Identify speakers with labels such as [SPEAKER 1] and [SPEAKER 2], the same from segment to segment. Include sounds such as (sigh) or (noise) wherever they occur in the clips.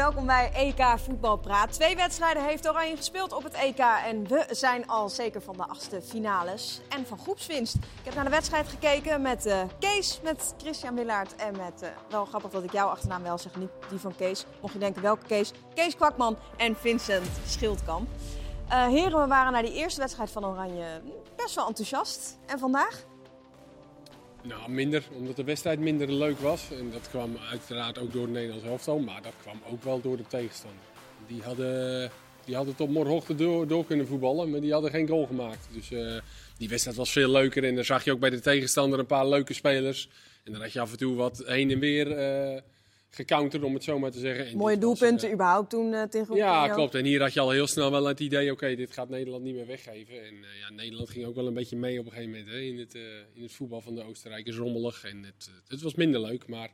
[SPEAKER 1] welkom bij EK Voetbal Praat. Twee wedstrijden heeft Oranje gespeeld op het EK en we zijn al zeker van de achtste finales en van groepswinst. Ik heb naar de wedstrijd gekeken met uh, Kees, met Christian Willaert en met, uh, wel grappig dat ik jouw achternaam wel zeg, niet die van Kees. Mocht je denken welke Kees, Kees Kwakman en Vincent Schildkamp. Uh, heren, we waren naar die eerste wedstrijd van Oranje best wel enthousiast. En vandaag?
[SPEAKER 2] Nou, minder, omdat de wedstrijd minder leuk was. En dat kwam uiteraard ook door het Nederlands elftal, maar dat kwam ook wel door de tegenstander. Die hadden, die hadden tot morgenochtend door, door kunnen voetballen, maar die hadden geen goal gemaakt. Dus uh, die wedstrijd was veel leuker en dan zag je ook bij de tegenstander een paar leuke spelers. En dan had je af en toe wat heen en weer... Uh, gecounterd, om het zo maar te zeggen. En
[SPEAKER 1] Mooie doelpunten was, uh, überhaupt toen uh, tegen
[SPEAKER 2] Ja, klopt. En hier had je al heel snel wel het idee, oké, okay, dit gaat Nederland niet meer weggeven. En uh, ja, Nederland ging ook wel een beetje mee op een gegeven moment hè, in, het, in het voetbal van de Oostenrijkers. Rommelig en het, het was minder leuk, maar 2-0.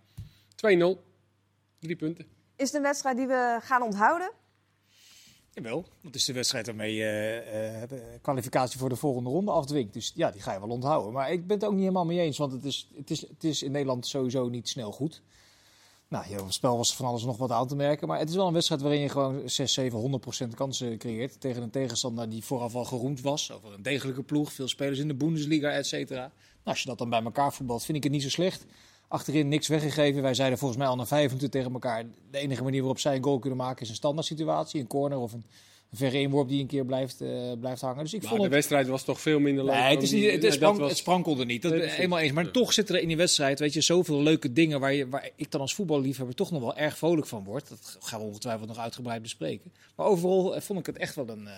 [SPEAKER 2] Drie punten.
[SPEAKER 1] Is het een wedstrijd die we gaan onthouden?
[SPEAKER 3] Jawel, want het is de wedstrijd waarmee je kwalificatie voor de volgende ronde afdwingt. Dus ja, die ga je wel onthouden. Maar ik ben het ook niet helemaal mee eens, want het is, het is, het is in Nederland sowieso niet snel goed. Nou, op het spel was van alles nog wat aan te merken. Maar het is wel een wedstrijd waarin je gewoon 6, 7, 100 procent kansen creëert. Tegen een tegenstander die vooraf al geroemd was. Over een degelijke ploeg, veel spelers in de Bundesliga, et cetera. Nou, als je dat dan bij elkaar voetbalt, vind ik het niet zo slecht. Achterin niks weggegeven. Wij zeiden volgens mij al vijf minuten tegen elkaar... de enige manier waarop zij een goal kunnen maken is een standaard situatie. Een corner of een, een verre inworp die een keer blijft, uh, blijft hangen. Dus ik
[SPEAKER 2] maar
[SPEAKER 3] vond
[SPEAKER 2] de wedstrijd was toch veel minder leuk.
[SPEAKER 3] Nee, het, is niet, het, is sprank, was... het sprankelde niet. Dat nee, eenmaal eens. Maar ja. toch zitten er in die wedstrijd, weet je, zoveel leuke dingen waar, je, waar ik dan als voetballiefhebber toch nog wel erg vrolijk van word. Dat gaan we ongetwijfeld nog uitgebreid bespreken. Maar overal vond ik het echt wel een, uh,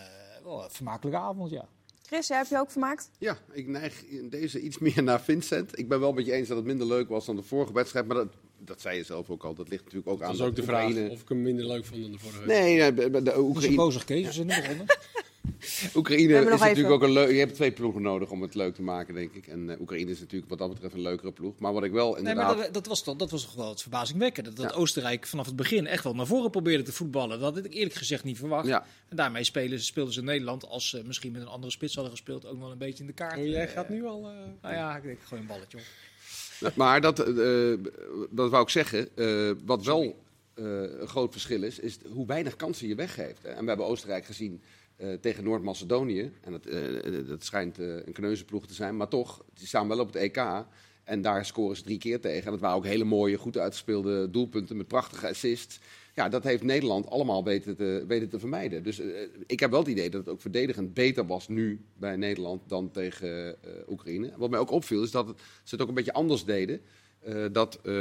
[SPEAKER 3] wel een vermakelijke avond, ja.
[SPEAKER 1] Chris, jij hebt je ook vermaakt?
[SPEAKER 4] Ja, ik neig in deze iets meer naar Vincent. Ik ben wel met je eens dat het minder leuk was dan de vorige wedstrijd. Maar dat, dat zei je zelf ook al. Dat ligt natuurlijk ook aan.
[SPEAKER 2] Dat is ook de vraag of ik hem minder leuk vond dan de vorige
[SPEAKER 4] Nee, de, de, de
[SPEAKER 3] Oekraïne. bozig Kees in de begonnen. (laughs)
[SPEAKER 4] Oekraïne is natuurlijk ook een leuk. Je hebt twee ploegen nodig om het leuk te maken, denk ik. En uh, Oekraïne is natuurlijk wat dat betreft een leukere ploeg. Maar wat ik wel inderdaad.
[SPEAKER 3] Nee, maar dat, dat was toch, dat was toch wel het verbazingwekkende. Dat, dat ja. Oostenrijk vanaf het begin echt wel naar voren probeerde te voetballen. Dat had ik eerlijk gezegd niet verwacht.
[SPEAKER 4] Ja.
[SPEAKER 3] En daarmee spelen, speelden ze in Nederland, als ze misschien met een andere spits hadden gespeeld, ook wel een beetje in de kaart.
[SPEAKER 2] Oh, jij gaat nu al. Uh...
[SPEAKER 3] Nou ja, ik denk gewoon een balletje op.
[SPEAKER 4] Maar dat, uh, dat wou ik zeggen. Uh, wat wel uh, een groot verschil is, is hoe weinig kansen je weggeeft. En we hebben Oostenrijk gezien tegen Noord-Macedonië. En dat, dat schijnt een kneuzenploeg te zijn, maar toch, die staan wel op het EK. En daar scoren ze drie keer tegen. En dat waren ook hele mooie, goed uitgespeelde doelpunten met prachtige assists. Ja, dat heeft Nederland allemaal weten te, weten te vermijden. Dus uh, ik heb wel het idee dat het ook verdedigend beter was nu bij Nederland dan tegen uh, Oekraïne. Wat mij ook opviel is dat het, ze het ook een beetje anders deden. Uh, dat uh,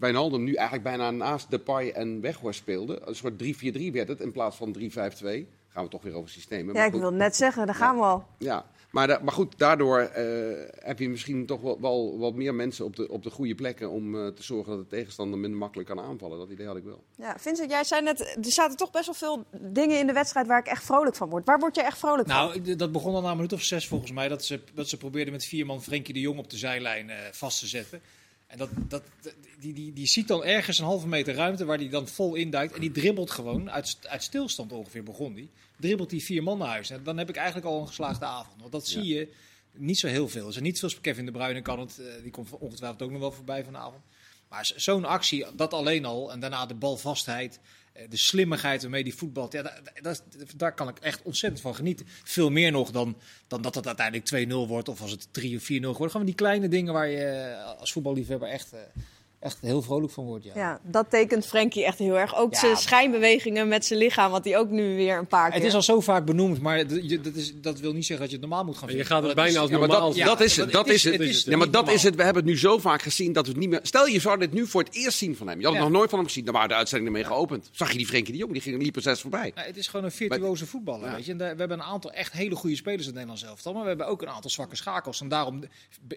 [SPEAKER 4] Wijnaldum nu eigenlijk bijna naast Depay en Weghorst speelde. Een soort 3-4-3 werd het in plaats van 3-5-2. Gaan we toch weer over systemen.
[SPEAKER 1] Ja, ik wil net zeggen, daar gaan
[SPEAKER 4] ja.
[SPEAKER 1] we al.
[SPEAKER 4] Ja, maar, da maar goed, daardoor uh, heb je misschien toch wel, wel wat meer mensen op de, op de goede plekken om uh, te zorgen dat de tegenstander minder makkelijk kan aanvallen. Dat idee had ik wel.
[SPEAKER 1] Ja, Vincent, jij zei net, er zaten toch best wel veel dingen in de wedstrijd waar ik echt vrolijk van word. Waar word je echt vrolijk
[SPEAKER 3] nou,
[SPEAKER 1] van?
[SPEAKER 3] Nou, dat begon al na een minuut of zes volgens mij, dat ze, dat ze probeerden met vier man Frenkie de Jong op de zijlijn uh, vast te zetten. En dat, dat, die, die, die ziet dan ergens een halve meter ruimte waar hij dan vol induikt. En die dribbelt gewoon, uit, uit stilstand ongeveer begon die. Dribbelt die vier man naar huis. En dan heb ik eigenlijk al een geslaagde avond. Want dat zie ja. je niet zo heel veel. Er zijn niet zoals Kevin de Bruyne kan het. Uh, die komt ongetwijfeld ook nog wel voorbij vanavond. Maar zo'n actie, dat alleen al. En daarna de balvastheid. De slimmigheid waarmee die voetbalt. Ja, daar, daar, daar, kan ik echt ontzettend van genieten. Veel meer nog dan, dan dat het uiteindelijk 2-0 wordt. Of als het 3 of 4-0 wordt. Gewoon die kleine dingen waar je als voetballiefhebber echt... Echt heel vrolijk van wordt. Ja.
[SPEAKER 1] ja, dat tekent Frenkie echt heel erg. Ook ja, zijn schijnbewegingen met zijn lichaam, wat hij ook nu weer een paar keer...
[SPEAKER 3] Het is al zo vaak benoemd, maar dat, is, dat wil niet zeggen dat je het normaal moet gaan
[SPEAKER 2] vinden.
[SPEAKER 3] Je
[SPEAKER 2] gaat het bijna als normaal...
[SPEAKER 4] Ja, dat, ja, dat is het, dat is het. het is, ja, maar dat is het. We hebben het nu zo vaak gezien dat we het niet meer... Stel, je zou dit nu voor het eerst zien van hem. Je had het nog nooit van hem gezien. Dan waren de uitzendingen ermee geopend. Zag je die Frenkie de Jong, die ging liepen zes voorbij.
[SPEAKER 3] het is gewoon een virtuoze voetballer, weet je. En we hebben een aantal echt hele goede spelers in het Nederlands elftal. Maar we hebben ook een aantal zwakke schakels. En daarom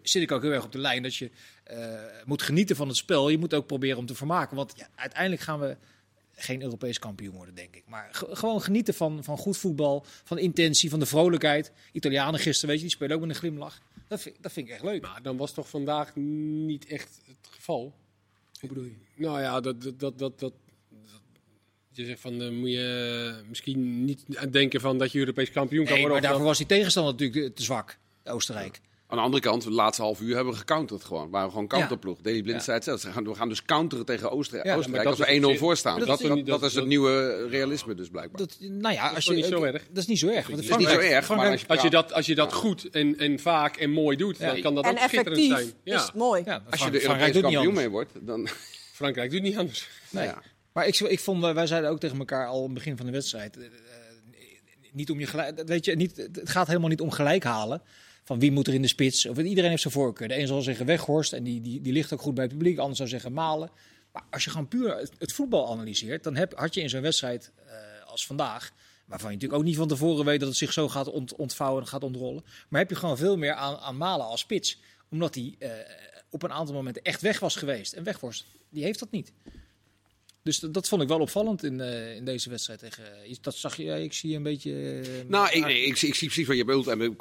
[SPEAKER 3] zit ik ook heel erg op de lijn dat je moet genieten van het spel. Je moet ook proberen om te vermaken. Want ja, uiteindelijk gaan we geen Europees kampioen worden, denk ik. Maar gewoon genieten van, van goed voetbal, van intentie, van de vrolijkheid. Italianen gisteren, weet je, die spelen ook met een glimlach. Dat vind, dat vind ik echt leuk.
[SPEAKER 2] Maar dan was toch vandaag niet echt het geval?
[SPEAKER 3] Hoe bedoel je?
[SPEAKER 2] Nou ja, dat... dat, dat, dat, dat je zegt van, uh, moet je misschien niet denken van dat je Europees kampioen kan
[SPEAKER 3] nee,
[SPEAKER 2] worden.
[SPEAKER 3] maar daarvoor was die tegenstander natuurlijk te zwak, Oostenrijk.
[SPEAKER 4] Aan de andere kant, de laatste half uur hebben we gecounterd gewoon. We waren gewoon counterploeg. Daley Blind zei het zelf. Ze gaan- We gaan dus counteren tegen Oostenrijk,
[SPEAKER 3] Ja,
[SPEAKER 2] dat
[SPEAKER 4] als we
[SPEAKER 2] is op
[SPEAKER 4] 1-0
[SPEAKER 2] zich-
[SPEAKER 4] voor staan.
[SPEAKER 2] dat
[SPEAKER 4] Dat,
[SPEAKER 2] is
[SPEAKER 4] dat, dat
[SPEAKER 2] dat-
[SPEAKER 4] is het
[SPEAKER 2] dat-
[SPEAKER 4] nieuwe realisme dus blijkbaar.
[SPEAKER 3] Dat, nou ja, als je,
[SPEAKER 2] niet zo erg?
[SPEAKER 3] Dat is niet zo erg. Want
[SPEAKER 4] Het is niet zo erg, maar als je,
[SPEAKER 2] Als je,
[SPEAKER 4] praat-
[SPEAKER 2] dat, als je dat goed en, en vaak en mooi doet,
[SPEAKER 3] Ja.
[SPEAKER 2] dan kan dat
[SPEAKER 1] En
[SPEAKER 2] ook schitterend
[SPEAKER 1] effectief
[SPEAKER 2] zijn.
[SPEAKER 1] is
[SPEAKER 2] Ja.
[SPEAKER 1] het mooi.
[SPEAKER 3] ja,
[SPEAKER 4] als je de
[SPEAKER 3] Frankrijk
[SPEAKER 4] Europese kampioen mee wordt, dan...
[SPEAKER 2] Frankrijk doet niet anders.
[SPEAKER 3] Nee.
[SPEAKER 4] Ja.
[SPEAKER 3] Maar ik, ik vond, wij zeiden ook tegen elkaar al aan het begin van de wedstrijd. eh, eh, niet om je gelijk, weet je, niet, het gaat helemaal niet om gelijk halen. Van wie moet er in de spits. Of, iedereen heeft zijn voorkeur. De een zal zeggen Weghorst en die, die, die ligt ook goed bij het publiek. De ander zou zeggen Malen. Maar als je gewoon puur het, voetbal analyseert, dan heb, had je in zo'n wedstrijd eh, als vandaag. Waarvan je natuurlijk ook niet van tevoren weet dat het zich zo gaat ont, ontvouwen en gaat ontrollen. Maar heb je gewoon veel meer aan, aan Malen als spits. Omdat hij eh, op een aantal momenten echt weg was geweest. En Weghorst, die heeft dat niet. Dus dat, dat vond ik wel opvallend in, eh, in deze wedstrijd tegen. iets- Dat zag je, ik zie je een beetje. eh,
[SPEAKER 4] Nou, ik, nee, ik, zie- ik zie precies wat je bedoelt. En we,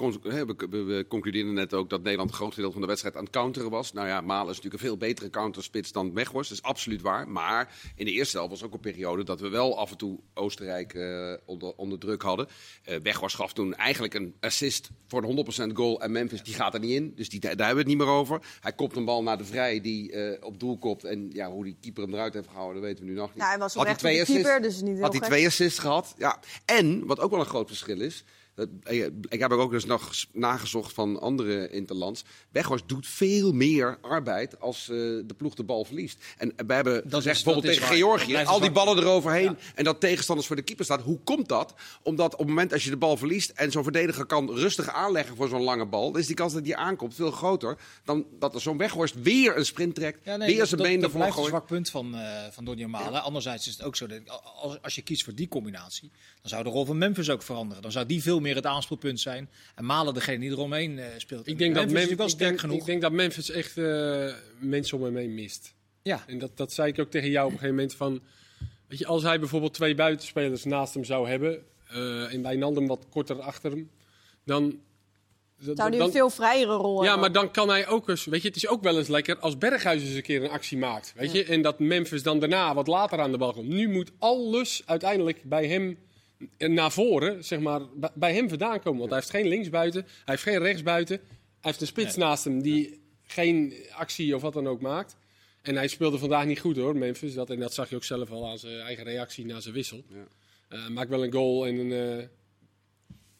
[SPEAKER 4] we, we, concludeerden net ook dat Nederland een groot deel van de wedstrijd aan het counteren was. Nou ja, Malen is natuurlijk een veel betere counterspits dan Weghorst. Dat is absoluut waar. Maar in de eerste helft was ook een periode dat we wel af en toe Oostenrijk onder, onder druk hadden. Weghorst gaf toen eigenlijk een assist voor een 100% goal. En Memphis die gaat er niet in. Dus die, daar hebben we het niet meer over. Hij kopt een bal naar de Vrij die op doel kopt. En ja, hoe die keeper hem eruit heeft gehouden, dat weten we nu nog niet.
[SPEAKER 1] Nou, hij was
[SPEAKER 4] Had hij twee
[SPEAKER 1] keeper,
[SPEAKER 4] assists?
[SPEAKER 1] dus niet heel
[SPEAKER 4] Had hij twee assists gehad? Ja. En, wat ook wel een groot verschil is... dat- eh, ik heb ook dus nog nagezocht van andere interlands. Weghorst doet veel meer arbeid als eh, de ploeg de bal verliest. En we hebben
[SPEAKER 3] Dat
[SPEAKER 4] gezegd
[SPEAKER 3] is-
[SPEAKER 4] bijvoorbeeld
[SPEAKER 3] dat is
[SPEAKER 4] tegen
[SPEAKER 3] waar. Dat
[SPEAKER 4] Georgië, al die ballen eroverheen en dat tegenstanders voor de keeper staat. Hoe komt dat? Omdat op het moment als je de bal verliest en zo'n verdediger kan rustig aanleggen voor zo'n lange bal, dan is die kans dat die aankomt veel groter dan dat er zo'n Weghorst weer een sprint trekt,
[SPEAKER 3] Ja, nee,
[SPEAKER 4] weer
[SPEAKER 3] dat,
[SPEAKER 4] zijn
[SPEAKER 3] dat,
[SPEAKER 4] been
[SPEAKER 3] dat
[SPEAKER 4] ervoor
[SPEAKER 3] blijft een
[SPEAKER 4] gooit.
[SPEAKER 3] zwak punt van, eh van Donny Malen. Anderzijds is het ook zo, dat als, als je kiest voor die combinatie, dan zou de rol van Memphis ook veranderen. Dan zou die veel meer het aanspeelpunt zijn. En Malen degene die eromheen eh, speelt.
[SPEAKER 2] Ik denk, dat
[SPEAKER 3] Memphis wel
[SPEAKER 2] ik,
[SPEAKER 3] sterk
[SPEAKER 2] denk,
[SPEAKER 3] genoeg.
[SPEAKER 2] ik denk dat Memphis echt eh, mensen om hem heen mist.
[SPEAKER 3] ja,
[SPEAKER 2] En dat, dat zei ik ook tegen jou op een gegeven moment van... Weet je, als hij bijvoorbeeld twee buitenspelers naast hem zou hebben... eh en Wijnaldum wat korter achter hem... Dan,
[SPEAKER 1] Zou hij
[SPEAKER 2] dan-
[SPEAKER 1] een veel vrijere rol
[SPEAKER 2] ja,
[SPEAKER 1] hebben?
[SPEAKER 2] maar dan kan hij ook eens... Weet je, het is ook wel eens lekker als Berghuis eens een keer een actie maakt. Weet je? En dat Memphis dan daarna wat later aan de bal komt. Nu moet alles uiteindelijk bij hem naar voren, zeg maar, bij- hem vandaan komen. Want hij heeft geen linksbuiten, hij heeft geen rechtsbuiten. Hij heeft een spits
[SPEAKER 3] Nee.
[SPEAKER 2] naast hem die geen actie of wat dan ook maakt. En hij speelde vandaag niet goed hoor, Memphis. Dat, en dat zag je ook zelf al aan zijn eigen reactie na zijn wissel.
[SPEAKER 4] Ja.
[SPEAKER 2] Eh, maakt wel een goal en een eh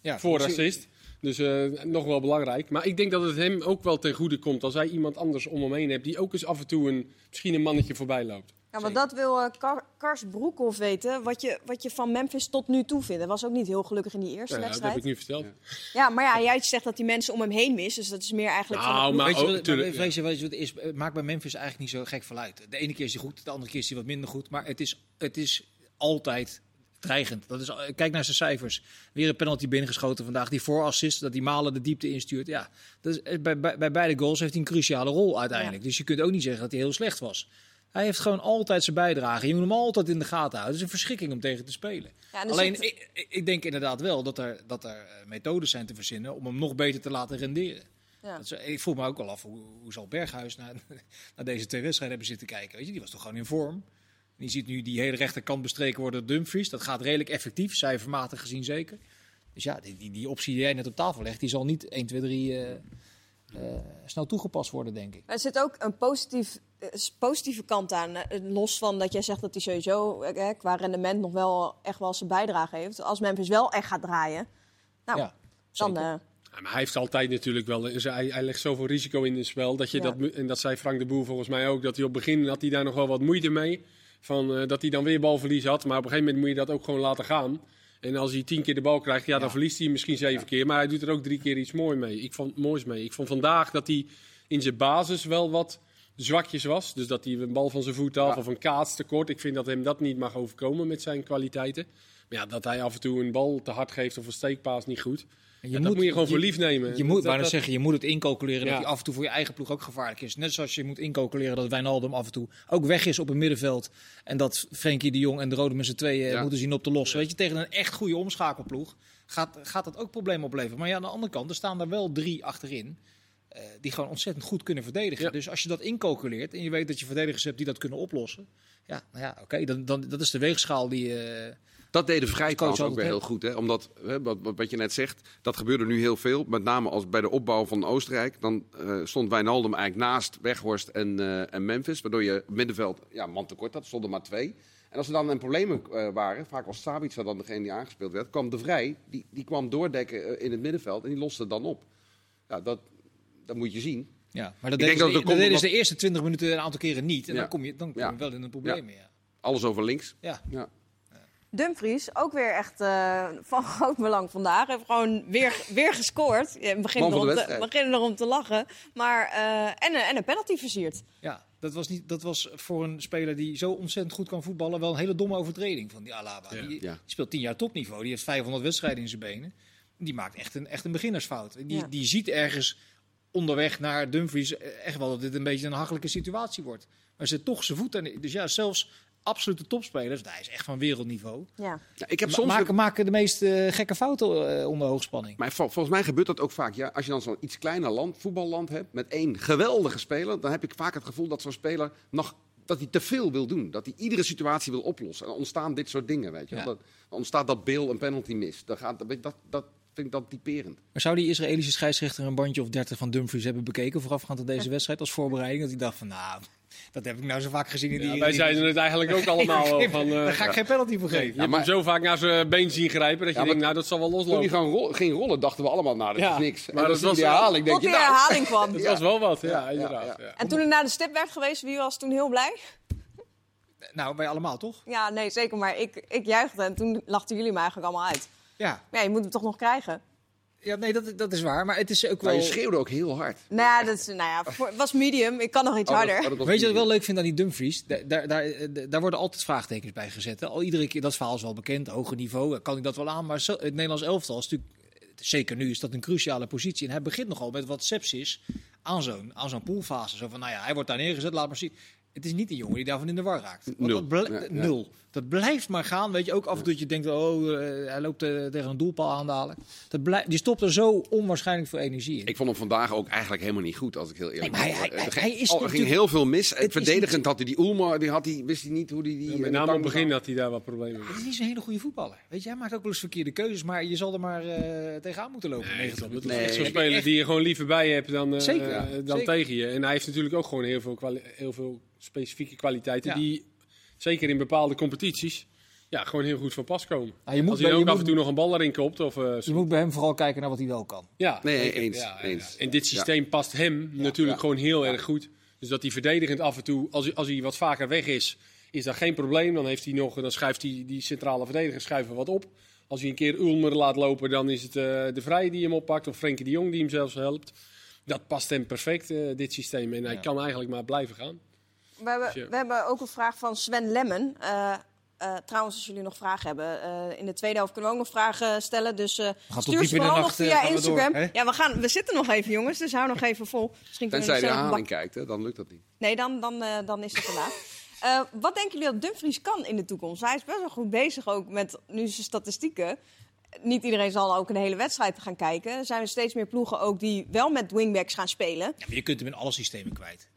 [SPEAKER 3] ja
[SPEAKER 2] voorassist. Dus eh, nog wel belangrijk. Maar ik denk dat het hem ook wel ten goede komt als hij iemand anders om hem heen hebt. Die ook eens af en toe een, misschien een mannetje voorbij loopt.
[SPEAKER 1] Ja, want dat wil Kar- Kars Broekhoff weten. Wat je, wat je van Memphis tot nu toe vindt. Hij was ook niet heel gelukkig in die eerste
[SPEAKER 2] Ja, dat heb
[SPEAKER 1] wedstrijd.
[SPEAKER 2] ik nu verteld.
[SPEAKER 1] Ja, maar ja, jij zegt dat die mensen om hem heen mist. Dus dat is meer eigenlijk van
[SPEAKER 2] Nou, maar
[SPEAKER 3] Weet je,
[SPEAKER 2] ook,
[SPEAKER 3] wat,
[SPEAKER 2] tuurlijk,
[SPEAKER 3] maar je, weet je wat het is? Maakt bij Memphis eigenlijk niet zo gek veel uit. De ene keer is hij goed, de andere keer is hij wat minder goed. Maar het is, het is altijd dreigend. Dat is, kijk naar zijn cijfers. Weer een penalty binnengeschoten vandaag. Die voorassist, dat die Malen de diepte instuurt. Ja, dat is, eh, bij, bij, bij beide goals heeft hij een cruciale rol uiteindelijk. Dus je kunt ook niet zeggen dat hij heel slecht was. Hij heeft gewoon altijd zijn bijdrage. Je moet hem altijd in de gaten houden. Het is een verschrikking om tegen te spelen.
[SPEAKER 1] Ja,
[SPEAKER 3] Alleen, ik, ik- denk inderdaad wel dat er, dat er eh, methodes zijn te verzinnen om hem nog beter te laten renderen.
[SPEAKER 1] Ja.
[SPEAKER 3] Dat is- ik voel me ook wel af, hoe, hoe zal Berghuis naar, (laughs) naar deze twee wedstrijden hebben zitten kijken? Weet je, die was toch gewoon in vorm. En je ziet nu die hele rechterkant bestreken worden door Dumfries. Dat gaat redelijk effectief, cijfermatig gezien zeker. Dus ja, die, die, die optie die jij net op tafel legt, die zal niet 1, 2, 3 eh, eh, snel toegepast worden, denk ik.
[SPEAKER 1] Maar er zit ook een positief, eh, positieve kant aan. eh, Los van dat jij zegt dat hij sowieso eh, qua rendement nog wel echt wel zijn bijdrage heeft. Als Memphis wel echt gaat draaien, nou,
[SPEAKER 3] Ja,
[SPEAKER 1] dan...
[SPEAKER 3] zeker.
[SPEAKER 2] Ja, maar hij heeft altijd natuurlijk wel. Hij, hij legt zoveel risico in het spel. Dat je
[SPEAKER 1] Ja.
[SPEAKER 2] dat, en dat zei Frank de Boer volgens mij ook. Dat hij op het begin had hij daar nog wel wat moeite mee. Van, eh, dat hij dan weer balverlies had. Maar op een gegeven moment moet je dat ook gewoon laten gaan. En als hij tien keer de bal krijgt, ja, dan
[SPEAKER 3] Ja.
[SPEAKER 2] verliest hij misschien zeven keer. Maar hij doet er ook drie keer iets mooi mee. Ik vond, moois mee. Ik vond vandaag dat hij in zijn basis wel wat zwakjes was. Dus dat hij een bal van zijn voet af
[SPEAKER 4] Ja.
[SPEAKER 2] of een kaats tekort. Ik vind dat hem dat niet mag overkomen met zijn kwaliteiten. Maar ja, dat hij af en toe een bal te hard geeft of een steekpaas niet goed.
[SPEAKER 3] En
[SPEAKER 2] Ja, dat moet je gewoon voor lief nemen.
[SPEAKER 3] Je moet,
[SPEAKER 2] Dat- dat-
[SPEAKER 3] zeggen, je moet het incalculeren
[SPEAKER 2] Ja.
[SPEAKER 3] dat hij af en toe voor je eigen ploeg ook gevaarlijk is. Net zoals je moet incalculeren dat Wijnaldum af en toe ook weg is op het middenveld. En dat Frenkie de Jong en de Rode met z'n tweeën
[SPEAKER 4] Ja.
[SPEAKER 3] moeten zien op te lossen. Weet je, tegen een echt goede omschakelploeg gaat, gaat dat ook problemen opleveren. Maar ja, aan de andere kant, er staan er wel drie achterin. eh, die gewoon ontzettend goed kunnen verdedigen.
[SPEAKER 2] Ja.
[SPEAKER 3] Dus als je dat incalculeert en je weet dat je verdedigers hebt die dat kunnen oplossen. Ja, nou ja, oké, dan, dan, dat is de weegschaal die, eh,
[SPEAKER 4] Dat deden Vrij trouwens ook weer heel goed. Hè? Omdat, hè, wat, wat- je net zegt, dat gebeurde nu heel veel. Met name als bij de opbouw van Oostenrijk. Dan eh, stond Wijnaldum eigenlijk naast Weghorst en, eh, en Memphis. Waardoor je middenveld ja, man tekort had. Stonden maar twee. En als er dan een problemen eh, waren, vaak was Sabitzer dan degene die aangespeeld werd, kwam De Vrij, die, die kwam doordekken in het middenveld en die loste het dan op. Ja, dat, dat moet je zien.
[SPEAKER 3] Ja, maar dat deden,
[SPEAKER 4] denk
[SPEAKER 3] ze,
[SPEAKER 4] dat het
[SPEAKER 3] dat de eerste 20 minuten een aantal keren niet. En
[SPEAKER 4] Ja.
[SPEAKER 3] dan kom je, dan kom je
[SPEAKER 4] Ja.
[SPEAKER 3] wel in een probleem. Ja.
[SPEAKER 4] Alles over links.
[SPEAKER 3] Ja.
[SPEAKER 1] Dumfries, ook weer echt eh, van (laughs) groot belang vandaag. Heeft gewoon weer, weer gescoord. Ja, we beginnen, erom te, erom te lachen. Maar, eh, en, een- en een penalty versierd.
[SPEAKER 3] Ja, dat was, niet, dat was voor een speler die zo ontzettend goed kan voetballen wel een hele domme overtreding van die Alaba.
[SPEAKER 2] Ja.
[SPEAKER 3] Die,
[SPEAKER 4] Ja.
[SPEAKER 3] die speelt 10 jaar topniveau, die heeft 500 wedstrijden in zijn benen. Die maakt echt een, echt een beginnersfout. Die,
[SPEAKER 1] Ja.
[SPEAKER 3] die ziet ergens onderweg naar Dumfries echt wel dat dit een beetje een hachelijke situatie wordt. Maar zet toch zijn voet aan. Dus ja, zelfs absolute topspelers, hij is echt van wereldniveau.
[SPEAKER 1] Ja.
[SPEAKER 4] Ja, ik heb soms
[SPEAKER 3] maken, maken de meest eh, gekke fouten eh, onder hoogspanning.
[SPEAKER 4] Maar vol- volgens mij gebeurt dat ook vaak. Ja, als je dan zo'n iets kleiner land, voetballand hebt met één geweldige speler, dan heb ik vaak het gevoel dat zo'n speler nog dat hij te veel wil doen. Dat hij iedere situatie wil oplossen. En dan ontstaan dit soort dingen, weet je.
[SPEAKER 3] Ja.
[SPEAKER 4] Dat, dan ontstaat dat Bill een penalty mis. Dan gaat, dat, dat, dat vind ik dan typerend.
[SPEAKER 3] Maar zou die Israëlische scheidsrechter een bandje of 30 van Dumfries hebben bekeken voorafgaand aan deze wedstrijd als voorbereiding? Dat hij dacht van, nou, dat heb ik nou zo vaak gezien in die...
[SPEAKER 2] Ja, wij zeiden het eigenlijk ook (laughs) allemaal wel. Van, eh,
[SPEAKER 3] Daar ga ik geen penalty voor
[SPEAKER 2] je
[SPEAKER 3] geven.
[SPEAKER 2] hebt
[SPEAKER 4] maar-
[SPEAKER 2] hem zo vaak naar zijn been zien grijpen dat je
[SPEAKER 4] Ja,
[SPEAKER 2] denkt, nou dat zal wel
[SPEAKER 4] Toen hij
[SPEAKER 2] loslopen.
[SPEAKER 4] gewoon rol- ging rollen, dachten we allemaal, nou, dat
[SPEAKER 2] Ja,
[SPEAKER 4] is niks.
[SPEAKER 2] maar
[SPEAKER 4] en
[SPEAKER 2] dat
[SPEAKER 4] je
[SPEAKER 2] was
[SPEAKER 4] die
[SPEAKER 2] wel-
[SPEAKER 4] herhaling, denk
[SPEAKER 1] Tot
[SPEAKER 4] je, nou,
[SPEAKER 1] herhaling kwam. (laughs)
[SPEAKER 2] Dat was wel wat, ja,
[SPEAKER 4] Ja,
[SPEAKER 2] inderdaad.
[SPEAKER 4] ja,
[SPEAKER 2] Ja,
[SPEAKER 4] ja.
[SPEAKER 1] En toen het naar de stip werd geweest, wie was toen heel blij?
[SPEAKER 3] Nou, wij allemaal toch?
[SPEAKER 1] Ja, nee, zeker. Maar ik, ik juichte en toen lachten jullie me eigenlijk allemaal uit.
[SPEAKER 3] Ja,
[SPEAKER 1] ja, je moet hem toch nog krijgen.
[SPEAKER 3] Ja nee, dat, dat is waar. Maar het is ook
[SPEAKER 4] Maar
[SPEAKER 3] wel...
[SPEAKER 4] je schreeuwde ook heel hard.
[SPEAKER 1] Nou ja, dat is, nou ja voor, het was medium. Ik kan nog iets
[SPEAKER 4] Oh, dat-
[SPEAKER 1] harder.
[SPEAKER 4] oh, dat
[SPEAKER 3] Weet je wat ik wel leuk vind aan die Dumfries? Daar, daar, daar, eh, daar worden altijd vraagtekens bij gezet. hè. Al iedere keer, dat verhaal is wel bekend, hoger niveau, kan ik dat wel aan. Maar zo, het Nederlands elftal is natuurlijk, eh, zeker nu, is dat een cruciale positie. En hij begint nogal met wat sepsis aan zo'n, aan zo'n poolfase. Zo van, nou ja, hij wordt daar neergezet, laat maar zien. Het is niet een jongen die daarvan in de war raakt. Want
[SPEAKER 4] Nul.
[SPEAKER 3] Dat bl-
[SPEAKER 4] Ja, ja.
[SPEAKER 3] Nul. Dat blijft maar gaan. Weet je, ook af en toe dat je denkt, oh, eh, hij loopt eh, tegen een doelpaal aan dadelijk. Dat blijft, die stopt er zo onwaarschijnlijk veel energie in.
[SPEAKER 4] Ik vond hem vandaag ook eigenlijk helemaal niet goed, als ik heel
[SPEAKER 3] Nee,
[SPEAKER 4] eerlijk
[SPEAKER 3] maar hij-
[SPEAKER 4] ben.
[SPEAKER 3] hij-
[SPEAKER 4] Er
[SPEAKER 3] hij
[SPEAKER 4] ging-
[SPEAKER 3] is
[SPEAKER 4] oh, er ging
[SPEAKER 3] natuurlijk-
[SPEAKER 4] heel veel mis.
[SPEAKER 3] is
[SPEAKER 4] Verdedigend
[SPEAKER 3] niet-
[SPEAKER 4] had hij die Ulmer, die had hij, wist hij niet hoe hij die...
[SPEAKER 2] Ja, met
[SPEAKER 4] de
[SPEAKER 2] name op het begin had hij daar wat problemen
[SPEAKER 3] Het
[SPEAKER 2] mee.
[SPEAKER 3] is niet zo'n hele goede voetballer. Weet je, hij maakt ook wel eens verkeerde keuzes, maar je zal er maar eh, tegenaan moeten lopen.
[SPEAKER 2] Nee,
[SPEAKER 3] 90
[SPEAKER 2] dat is
[SPEAKER 3] minuten.
[SPEAKER 2] echt zo'n
[SPEAKER 4] Nee.
[SPEAKER 2] speler die je gewoon liever bij hebt dan, eh, eh, dan
[SPEAKER 3] Zeker.
[SPEAKER 2] tegen je. En hij heeft natuurlijk ook gewoon heel veel, kwali- heel veel specifieke kwaliteiten
[SPEAKER 3] Ja.
[SPEAKER 2] die, zeker in bepaalde competities, ja, gewoon heel goed van pas komen.
[SPEAKER 3] Nou, je, moet
[SPEAKER 2] Als
[SPEAKER 3] bij,
[SPEAKER 2] hij
[SPEAKER 3] je,
[SPEAKER 2] ook af
[SPEAKER 3] moet,
[SPEAKER 2] en toe nog een bal erin kopt. Of, eh,
[SPEAKER 3] je moet bij hem vooral kijken naar wat hij wel kan.
[SPEAKER 2] Ja,
[SPEAKER 4] Nee,
[SPEAKER 2] zeker.
[SPEAKER 4] eens,
[SPEAKER 2] Ja,
[SPEAKER 4] eens.
[SPEAKER 2] ja. En dit systeem past hem natuurlijk
[SPEAKER 4] Ja.
[SPEAKER 2] gewoon heel erg goed. Dus dat hij verdedigend af en toe, als hij, als hij wat vaker weg is, is dat geen probleem. Dan, heeft hij nog, dan schuift hij die centrale verdediger schuiven wat op. Als hij een keer Ulmer laat lopen, dan is het eh, de Vrij die hem oppakt. Of Frenkie de Jong die hem zelfs helpt. Dat past hem perfect, eh, dit systeem. En hij
[SPEAKER 3] Ja.
[SPEAKER 2] kan eigenlijk maar blijven gaan.
[SPEAKER 1] We hebben,
[SPEAKER 2] Dus
[SPEAKER 1] we hebben ook een vraag van Sven Lemmen. Eh, eh, trouwens, als jullie nog vragen hebben, eh, in de tweede helft kunnen we ook nog vragen stellen. Dus eh
[SPEAKER 3] tot
[SPEAKER 1] stuur
[SPEAKER 3] diep in
[SPEAKER 1] ze
[SPEAKER 3] de
[SPEAKER 1] vooral nog
[SPEAKER 3] nacht,
[SPEAKER 1] via
[SPEAKER 3] gaan we door,
[SPEAKER 1] Instagram. ja, we, gaan, we zitten nog even, jongens, dus hou nog even vol. Misschien
[SPEAKER 4] Tenzij
[SPEAKER 1] nog
[SPEAKER 4] de herhaling
[SPEAKER 1] bak-
[SPEAKER 4] kijkt, hè, dan lukt dat niet.
[SPEAKER 1] Nee, dan, dan, eh, dan is het te laat. (laughs) Eh, wat denken jullie dat Dumfries kan in de toekomst? Hij is best wel goed bezig ook met nu zijn statistieken. Niet iedereen zal ook een hele wedstrijd gaan kijken. Er zijn steeds meer ploegen ook die wel met wingbacks gaan spelen.
[SPEAKER 3] Ja, maar je kunt hem in alle systemen kwijt.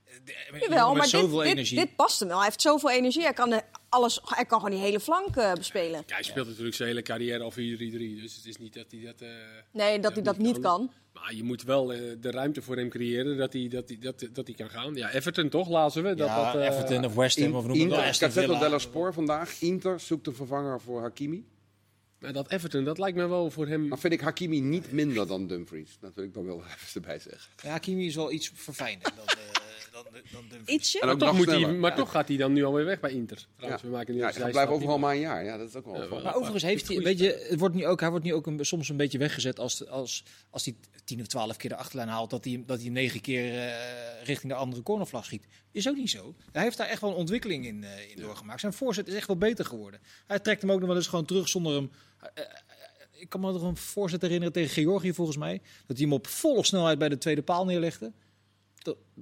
[SPEAKER 1] Jawel, maar
[SPEAKER 3] zoveel
[SPEAKER 1] dit, dit,
[SPEAKER 3] energie.
[SPEAKER 1] dit past hem wel. Hij heeft zoveel energie. Hij kan, alles, hij kan gewoon die hele flank eh, bespelen.
[SPEAKER 2] Ja, hij speelt natuurlijk zijn hele carrière al 4-3-3. Dus het is niet dat hij dat... eh,
[SPEAKER 1] Nee, dat hij dat niet kan.
[SPEAKER 2] Maar je moet wel eh, de ruimte voor hem creëren dat hij, dat hij, dat, dat hij kan gaan. Ja, Everton toch, lazen we. Dat,
[SPEAKER 3] ja,
[SPEAKER 2] dat, eh,
[SPEAKER 3] Everton of West Ham of noem het
[SPEAKER 4] Inter,
[SPEAKER 3] maar. Aston
[SPEAKER 4] Cafetto
[SPEAKER 3] Villa.
[SPEAKER 4] della Sport vandaag. Inter zoekt een vervanger voor Hakimi.
[SPEAKER 2] Maar dat Everton, dat lijkt me wel voor hem...
[SPEAKER 4] Dan vind ik Hakimi niet minder dan Dumfries. Dat wil ik dan wel (laughs) even erbij zeggen.
[SPEAKER 3] Ja, Kimi is wel iets verfijnder dan, eh, dan, dan Dumfries.
[SPEAKER 1] Ietsje.
[SPEAKER 4] En
[SPEAKER 2] Maar, toch, moet hij, maar
[SPEAKER 4] Ja.
[SPEAKER 2] toch gaat hij dan nu alweer weg bij Inter. Trouwens,
[SPEAKER 4] Ja.
[SPEAKER 2] we maken nu
[SPEAKER 4] Ja, hij blijft overal
[SPEAKER 2] maar-
[SPEAKER 4] een jaar. Ja, dat is ook wel
[SPEAKER 2] Ja.
[SPEAKER 3] Maar overigens heeft hij, weet je, het wordt nu ook, hij wordt nu ook een, soms een beetje weggezet als, als, als hij tien of twaalf keer de achterlijn haalt, dat hij, dat hij negen keer eh, richting de andere cornervlag schiet. Is ook niet zo. Hij heeft daar echt wel een ontwikkeling in, eh, in doorgemaakt. Zijn voorzet is echt wel beter geworden. Hij trekt hem ook nog wel eens gewoon terug zonder hem. eh, ik kan me nog een voorzet herinneren tegen Georgië volgens mij. Dat hij hem op volle snelheid bij de tweede paal neerlegde.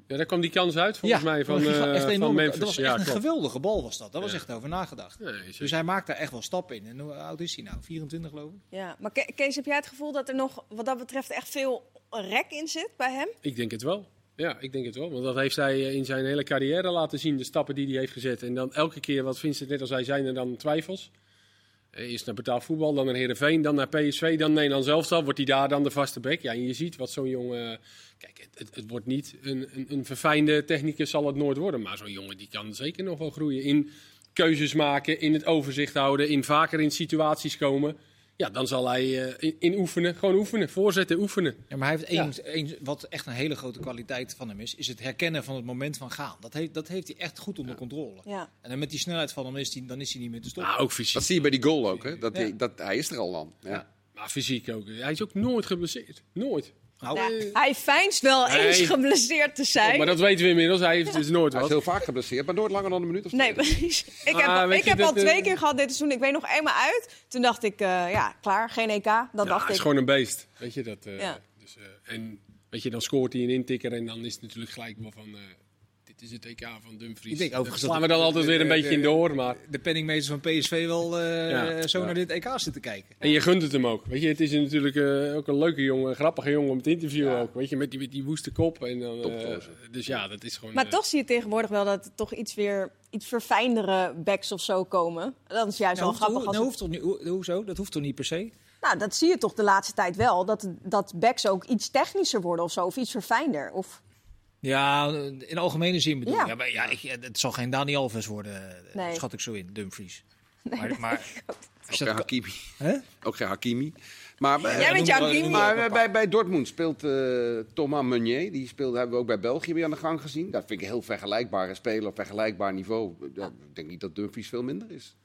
[SPEAKER 2] Ja, daar kwam die kans uit volgens mij van, eh,
[SPEAKER 3] echt
[SPEAKER 2] van. Memphis.
[SPEAKER 3] Dat was echt
[SPEAKER 2] ja,
[SPEAKER 3] een
[SPEAKER 2] klopt.
[SPEAKER 3] geweldige bal was dat. Daar was echt over nagedacht.
[SPEAKER 2] Nee.
[SPEAKER 3] Dus hij maakt daar echt wel stappen in. En hoe oud is hij nou? 24 geloof ik?
[SPEAKER 1] Ja, maar Ke- Kees, heb jij het gevoel dat er nog wat dat betreft echt veel rek in zit bij hem?
[SPEAKER 2] Ik denk het wel. Ja, ik denk het wel. Want dat heeft hij eh, in zijn hele carrière laten zien, de stappen die hij heeft gezet. En dan elke keer, wat Vincent net al zei, zijn er dan twijfels. Eh, Eerst naar betaald voetbal, dan naar Heerenveen, dan naar PSV, dan Nederland zelf. Wordt hij daar dan de vaste bek? Ja, en je ziet wat zo'n jongen... Kijk, het, het, het wordt niet een, een, een verfijnde technicus, zal het nooit worden. Maar zo'n jongen die kan zeker nog wel groeien in keuzes maken, in het overzicht houden, in vaker in situaties komen. Ja, dan zal hij eh, in, in oefenen, gewoon oefenen, voorzetten, oefenen.
[SPEAKER 3] Ja, maar hij heeft één, één, wat echt een hele grote kwaliteit van hem is, is het herkennen van het moment van gaan. Dat heeft, dat heeft hij echt goed onder controle.
[SPEAKER 1] Ja.
[SPEAKER 3] En dan met die snelheid van hem is hij, dan is hij niet meer te stoppen.
[SPEAKER 2] Nou, ook fysiek.
[SPEAKER 4] Dat zie je bij die goal ook, hè? Dat,
[SPEAKER 3] Ja.
[SPEAKER 4] hij, dat, hij is er al dan. Ja.
[SPEAKER 2] Maar fysiek ook. Hij is ook nooit geblesseerd. Nooit.
[SPEAKER 3] Nou,
[SPEAKER 1] Ja, hij fijnst wel
[SPEAKER 2] Nee.
[SPEAKER 1] eens geblesseerd te zijn.
[SPEAKER 2] Maar dat weten we inmiddels. Hij heeft dus nooit
[SPEAKER 4] Hij is
[SPEAKER 2] wat.
[SPEAKER 4] heel vaak geblesseerd, maar nooit langer dan een minuut of
[SPEAKER 1] Nee, precies. Ik
[SPEAKER 2] Ah,
[SPEAKER 1] heb,
[SPEAKER 2] weet
[SPEAKER 1] ik
[SPEAKER 2] je
[SPEAKER 1] heb al twee
[SPEAKER 2] eh,
[SPEAKER 1] keer gehad dit seizoen. Ik weet nog eenmaal uit. Toen dacht ik, eh, ja, klaar, geen EK. Dat
[SPEAKER 2] Ja,
[SPEAKER 1] dacht
[SPEAKER 2] hij is
[SPEAKER 1] ik.
[SPEAKER 2] gewoon een beest. Weet je dat? eh,
[SPEAKER 1] Ja.
[SPEAKER 2] dus, eh, en weet je, dan scoort hij een intikker en dan is het natuurlijk gelijk wel van. Dit is het EK van Dumfries.
[SPEAKER 3] Ik denk overigens
[SPEAKER 2] slaan
[SPEAKER 3] dat-
[SPEAKER 2] we dan altijd weer een
[SPEAKER 3] de-
[SPEAKER 2] beetje
[SPEAKER 3] de-
[SPEAKER 2] in door. Maar...
[SPEAKER 3] de penningmeesters van PSV wel eh,
[SPEAKER 2] Ja.
[SPEAKER 3] zo
[SPEAKER 4] Ja.
[SPEAKER 3] naar dit EK zitten kijken.
[SPEAKER 2] En je gunt het hem ook. Weet je, het is natuurlijk eh, ook een leuke jongen, een grappige jongen om te interviewen
[SPEAKER 4] Ja.
[SPEAKER 2] ook. Weet je, met die, met die woeste kop. En dan, eh,
[SPEAKER 4] Topgozer.
[SPEAKER 2] dus ja, dat is gewoon.
[SPEAKER 1] Maar toch zie je tegenwoordig wel dat er toch iets weer iets verfijndere backs of zo komen. Dat is juist
[SPEAKER 3] Nou,
[SPEAKER 1] wel grappig.
[SPEAKER 3] hoe,
[SPEAKER 1] Als
[SPEAKER 3] nou, hoeft toch niet, hoe, hoezo? Dat hoeft toch niet per se?
[SPEAKER 1] Nou, dat zie je toch de laatste tijd wel. Dat, dat backs ook iets technischer worden of zo. Of iets verfijnder. Of,
[SPEAKER 3] Ja, in algemene zin bedoel ik.
[SPEAKER 1] Ja.
[SPEAKER 3] Ja. maar ja, ik, het zal geen Dani Alves worden, eh,
[SPEAKER 1] Nee.
[SPEAKER 3] schat ik zo in, Dumfries. (laughs) maar, maar
[SPEAKER 4] Ook geen Hakimi.
[SPEAKER 3] hè?
[SPEAKER 4] Ook geen Hakimi. Maar, bij-
[SPEAKER 1] Jij bent Hakimi.
[SPEAKER 4] maar bij, bij, Dortmund speelt eh, Thomas Meunier. Die speelde, hebben we ook bij België weer aan de gang gezien. Dat vind ik een heel vergelijkbare speler op vergelijkbaar niveau. Ja, Ik denk niet dat Dumfries veel minder is.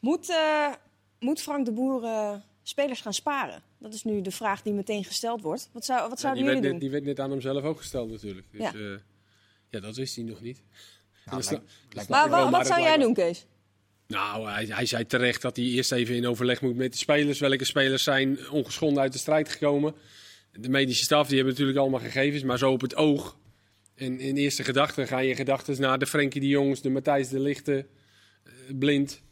[SPEAKER 1] moet, eh, moet Frank de Boer eh, spelers gaan sparen? Dat is nu de vraag die meteen gesteld wordt. Wat, zou, wat zouden
[SPEAKER 2] die,
[SPEAKER 1] jullie
[SPEAKER 2] werd net,
[SPEAKER 1] doen?
[SPEAKER 2] die werd net aan hemzelf ook gesteld natuurlijk. Dus,
[SPEAKER 1] Ja.
[SPEAKER 2] ja. ja, dat wist hij nog niet.
[SPEAKER 3] Nou,
[SPEAKER 2] Dus
[SPEAKER 3] lijkt-
[SPEAKER 2] dat-
[SPEAKER 3] lijkt
[SPEAKER 1] Maar wat zou jij doen, Kees?
[SPEAKER 2] Nou, hij, hij zei terecht dat hij eerst even in overleg moet met de spelers. Welke spelers zijn ongeschonden uit de strijd gekomen. De medische staf die hebben natuurlijk allemaal gegevens, maar zo op het oog. En in eerste gedachten gaan je gedachten naar de Frenkie de Jongs, de Matthijs de Lichte, eh, Blind,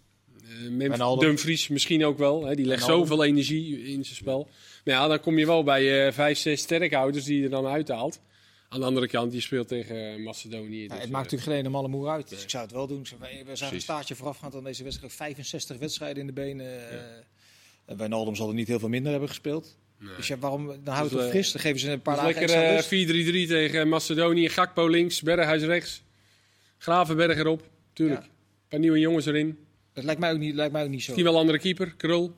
[SPEAKER 2] eh. Dumfries misschien ook wel. Hè, die legt zoveel energie in zijn spel. Maar ja, dan kom je wel bij eh, vijf, zes sterkhouders die je er dan uithaalt. Aan de andere kant, je speelt tegen eh, Macedonië.
[SPEAKER 3] Ja,
[SPEAKER 2] dus,
[SPEAKER 3] het maakt natuurlijk geen ene malle moer uit. Dus ik zou het wel doen. We we zagen een staartje voorafgaand aan deze wedstrijd. 65 wedstrijden in de benen. en Wijnaldum zal er niet heel veel minder hebben gespeeld.
[SPEAKER 2] nee.
[SPEAKER 3] Dus ja, waarom, dan houdt
[SPEAKER 2] Dus,
[SPEAKER 3] het fris. Dan geven ze een paar
[SPEAKER 2] Dus
[SPEAKER 3] dagen
[SPEAKER 2] lekker
[SPEAKER 3] extra
[SPEAKER 2] eh,
[SPEAKER 3] rust.
[SPEAKER 2] 4-3-3 tegen Macedonië. Gakpo links, Berghuis rechts. Gravenberg erop, tuurlijk.
[SPEAKER 3] Ja.
[SPEAKER 2] Een paar nieuwe jongens erin.
[SPEAKER 3] Dat lijkt mij ook niet, lijkt mij ook niet zo.
[SPEAKER 2] Misschien wel een andere keeper, Krul.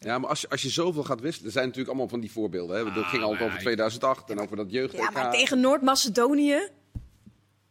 [SPEAKER 4] Ja, maar als, je- als je zoveel gaat wisselen, er zijn natuurlijk allemaal van die voorbeelden. Hè. Dat
[SPEAKER 2] Ah,
[SPEAKER 4] ging altijd
[SPEAKER 2] maar
[SPEAKER 4] over
[SPEAKER 2] ik-
[SPEAKER 4] 2008 en over dat jeugd.
[SPEAKER 1] Ja, maar tegen Noord-Macedonië?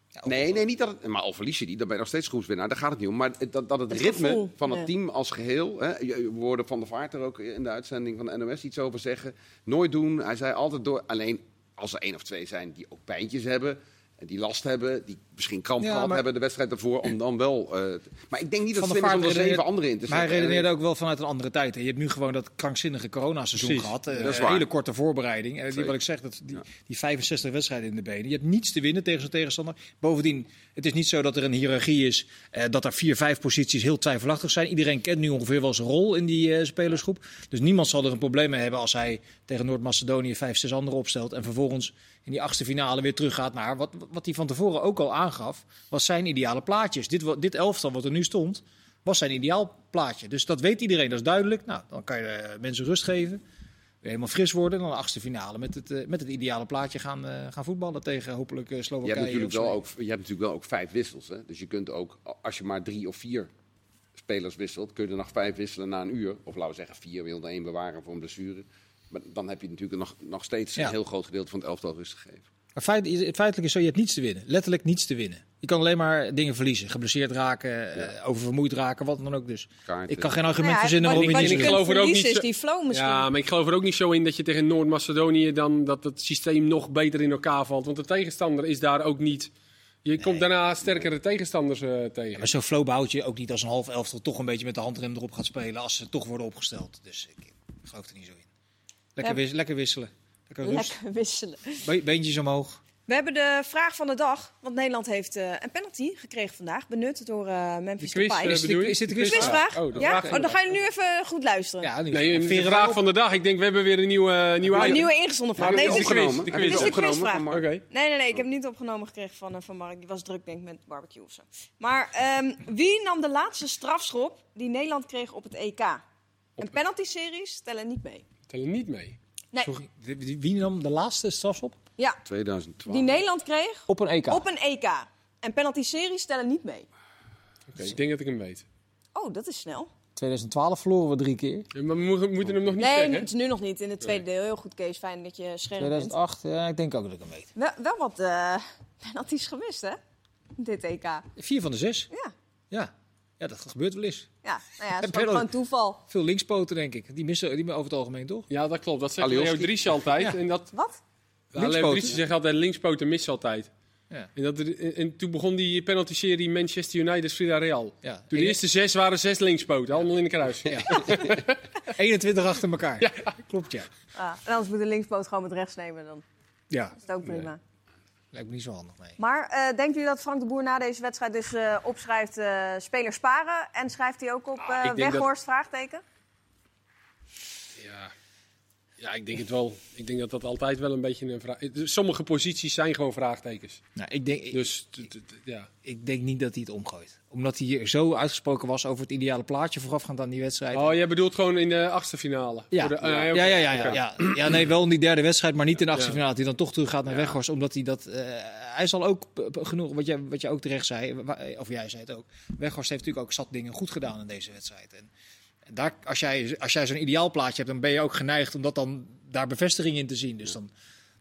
[SPEAKER 3] Ja,
[SPEAKER 4] Nee, nee, niet dat het, maar al verlies je die, dan ben je nog steeds groepswinnaar. Daar gaat het niet om. Maar dat, dat het,
[SPEAKER 1] Het
[SPEAKER 4] ritme
[SPEAKER 1] gevoel,
[SPEAKER 4] van het team als geheel. Hè, je- je hoorde Van der Vaart er ook in de uitzending van de NOS iets over zeggen. Nooit doen. Hij zei altijd door. Alleen als er één of twee zijn die ook pijntjes hebben. En die last hebben, die misschien kramp
[SPEAKER 3] Ja,
[SPEAKER 4] gehad
[SPEAKER 3] maar-
[SPEAKER 4] hebben de wedstrijd ervoor, om dan wel... eh, maar ik denk niet dat het slim is om er zeven anderen in te
[SPEAKER 3] Maar hij
[SPEAKER 4] zetten.
[SPEAKER 3] redeneerde ook wel vanuit een andere tijd. hè. Je hebt nu gewoon dat krankzinnige coronaseizoen gehad. eh,
[SPEAKER 4] Dat is
[SPEAKER 3] een hele korte voorbereiding. En die, wat ik zeg, dat die,
[SPEAKER 4] Ja.
[SPEAKER 3] die 65 wedstrijden in de benen. Je hebt niets te winnen tegen zo'n tegenstander. Bovendien, het is niet zo dat er een hiërarchie is. eh, dat er vier, vijf posities heel twijfelachtig zijn. Iedereen kent nu ongeveer wel zijn rol in die eh, spelersgroep. Dus niemand zal er een probleem mee hebben als hij tegen Noord-Macedonië vijf, zes anderen opstelt. En vervolgens in die achtste finale weer teruggaat naar wat, wat hij van tevoren ook al aangaf. Was zijn ideale plaatjes. Dit, dit elftal wat er nu stond, was zijn ideaal plaatje. Dus dat weet iedereen, dat is duidelijk. Nou, dan kan je eh, mensen rust geven. Weer helemaal fris worden. Dan de achtste finale met het, eh, met het ideale plaatje gaan, eh, gaan voetballen tegen hopelijk eh,
[SPEAKER 4] Je
[SPEAKER 3] Slowakije.
[SPEAKER 4] hebt, natuurlijk wel ook, je hebt natuurlijk wel ook vijf wissels. Hè? Dus je kunt ook, als je maar drie of vier spelers wisselt, kun je er nog vijf wisselen na een uur. Of laten we zeggen vier, wil er één bewaren voor een blessure. Maar dan heb je natuurlijk nog, nog steeds
[SPEAKER 3] Ja.
[SPEAKER 4] een heel groot gedeelte van het elftal rust gegeven.
[SPEAKER 3] Maar feit, feitelijk is zo, je hebt niets te winnen. Letterlijk niets te winnen. Je kan alleen maar dingen verliezen. Geblesseerd raken, eh, oververmoeid raken, wat dan ook dus.
[SPEAKER 4] Kaarten.
[SPEAKER 3] Ik kan geen argument
[SPEAKER 1] Nou ja,
[SPEAKER 3] verzinnen waarom je niet.
[SPEAKER 2] Ik geloof er ook niet zo-
[SPEAKER 1] die flow misschien.
[SPEAKER 2] Ja, maar ik geloof er ook niet zo in dat je tegen Noord-Macedonië dan dat het systeem nog beter in elkaar valt. Want de tegenstander is daar ook niet. Je komt daarna sterkere tegenstanders eh, tegen.
[SPEAKER 3] Ja, maar zo'n flow bouwt je ook niet als een half elftal toch een beetje met de handrem erop gaat spelen als ze toch worden opgesteld. Dus ik, ik geloof er niet zo in. Lekker, wis- lekker wisselen. Lekker rust.
[SPEAKER 1] Lekker wisselen.
[SPEAKER 3] Be- beentjes omhoog.
[SPEAKER 1] We hebben de vraag van de dag. Want Nederland heeft eh, een penalty gekregen vandaag. Benut door eh,
[SPEAKER 2] De
[SPEAKER 1] Memphis
[SPEAKER 2] quiz,
[SPEAKER 1] Depay.
[SPEAKER 2] eh,
[SPEAKER 3] Is dit- is dit de
[SPEAKER 1] De
[SPEAKER 3] quizvraag?
[SPEAKER 1] quizvraag?
[SPEAKER 2] Oh, de
[SPEAKER 1] ja? Oh, dan ga je nu even goed luisteren.
[SPEAKER 3] Ja, nu
[SPEAKER 2] Nee, de vraag van de dag. Ik denk, we hebben weer een nieuwe, uh, nieuwe
[SPEAKER 1] een nieuwe ingezonden vraag. Nee,
[SPEAKER 4] die
[SPEAKER 1] is-
[SPEAKER 2] de quiz.
[SPEAKER 1] Dit is de quizvraag.
[SPEAKER 4] van Mark?
[SPEAKER 2] Oké.
[SPEAKER 1] nee, nee, nee. Ik heb niet opgenomen gekregen van, van Mark. Die was druk, denk ik, met barbecue of zo. Maar ehm, wie nam de laatste strafschop die Nederland kreeg op het EK? En penalty-series tellen niet mee.
[SPEAKER 2] Tellen niet mee.
[SPEAKER 1] Nee,
[SPEAKER 3] Sorry, wie- nam de laatste strafschop?
[SPEAKER 1] ja.
[SPEAKER 4] 2012.
[SPEAKER 1] Die Nederland kreeg
[SPEAKER 3] Op een EK.
[SPEAKER 1] op een EK. En penalty-series tellen niet mee.
[SPEAKER 2] Oké, ik denk dat ik hem weet.
[SPEAKER 1] Oh, dat is snel.
[SPEAKER 3] 2012 verloren we drie keer.
[SPEAKER 2] Ja, Maar we moeten- hem nog niet
[SPEAKER 1] Nee,
[SPEAKER 2] zeggen.
[SPEAKER 1] het is nu nog niet in het tweede deel. Heel goed, Kees. Fijn dat je scherp bent.
[SPEAKER 3] 2008, ja, ik denk ook dat ik hem weet.
[SPEAKER 1] Wel, wel wat eh (laughs) penalties gemist, hè? Dit EK.
[SPEAKER 3] Vier van de zes.
[SPEAKER 1] Ja,
[SPEAKER 3] Ja, ja dat gebeurt wel eens.
[SPEAKER 1] ja. Nou ja, (laughs) het is gewoon toeval.
[SPEAKER 3] Veel linkspoten, denk ik. Die missen die over het algemeen toch?
[SPEAKER 2] Ja, dat klopt. Dat zegt. Leo Dries altijd.
[SPEAKER 3] Ja.
[SPEAKER 2] En dat,
[SPEAKER 1] Wat?
[SPEAKER 2] Leo
[SPEAKER 3] Linkspoten.
[SPEAKER 2] Dries zegt altijd linkspoten missen altijd.
[SPEAKER 3] Ja.
[SPEAKER 2] En, dat, en, en toen begon die penalty-serie Manchester United Frida Real.
[SPEAKER 3] Ja.
[SPEAKER 2] Toen de eerste zes waren zes linkspoten. Allemaal in de kruis.
[SPEAKER 3] Ja. (laughs) 21 achter elkaar. Klopt, ja.
[SPEAKER 1] Ah, en anders moet de linkspoot gewoon met rechts nemen. Dan
[SPEAKER 3] Ja,
[SPEAKER 1] is het ook prima.
[SPEAKER 3] Lijkt me niet zo handig, nee.
[SPEAKER 1] Maar eh, denkt u dat Frank de Boer na deze wedstrijd dus eh, opschrijft eh spelers sparen? En schrijft hij ook op
[SPEAKER 2] Ah, dat-
[SPEAKER 1] Weghorst? Vraagteken?
[SPEAKER 2] Ja. Ja, ik denk het wel. Ik denk dat dat altijd wel een beetje een vraag is. Sommige posities zijn gewoon vraagtekens.
[SPEAKER 3] Nou, ik denk,
[SPEAKER 2] Dus ja.
[SPEAKER 3] ik denk niet dat hij het omgooit. Omdat hij hier zo uitgesproken was over het ideale plaatje voorafgaand aan die wedstrijd.
[SPEAKER 2] Oh, jij bedoelt gewoon in de achtste finale?
[SPEAKER 3] Ja.
[SPEAKER 2] Ah,
[SPEAKER 3] ja, ja, ja, ja, ja. nee, wel in die derde wedstrijd, maar niet in de achtste finale. Hij dan toch terug gaat naar. Weghorst. Omdat hij dat... eh, hij zal ook genoeg, wat jij, wat jij ook terecht zei, wa- of jij zei het ook. Weghorst heeft natuurlijk ook zat dingen goed gedaan in deze wedstrijd. En daar, als jij, als jij zo'n ideaal plaatje hebt, dan ben je ook geneigd om dat dan daar bevestiging in te zien. Dus dan,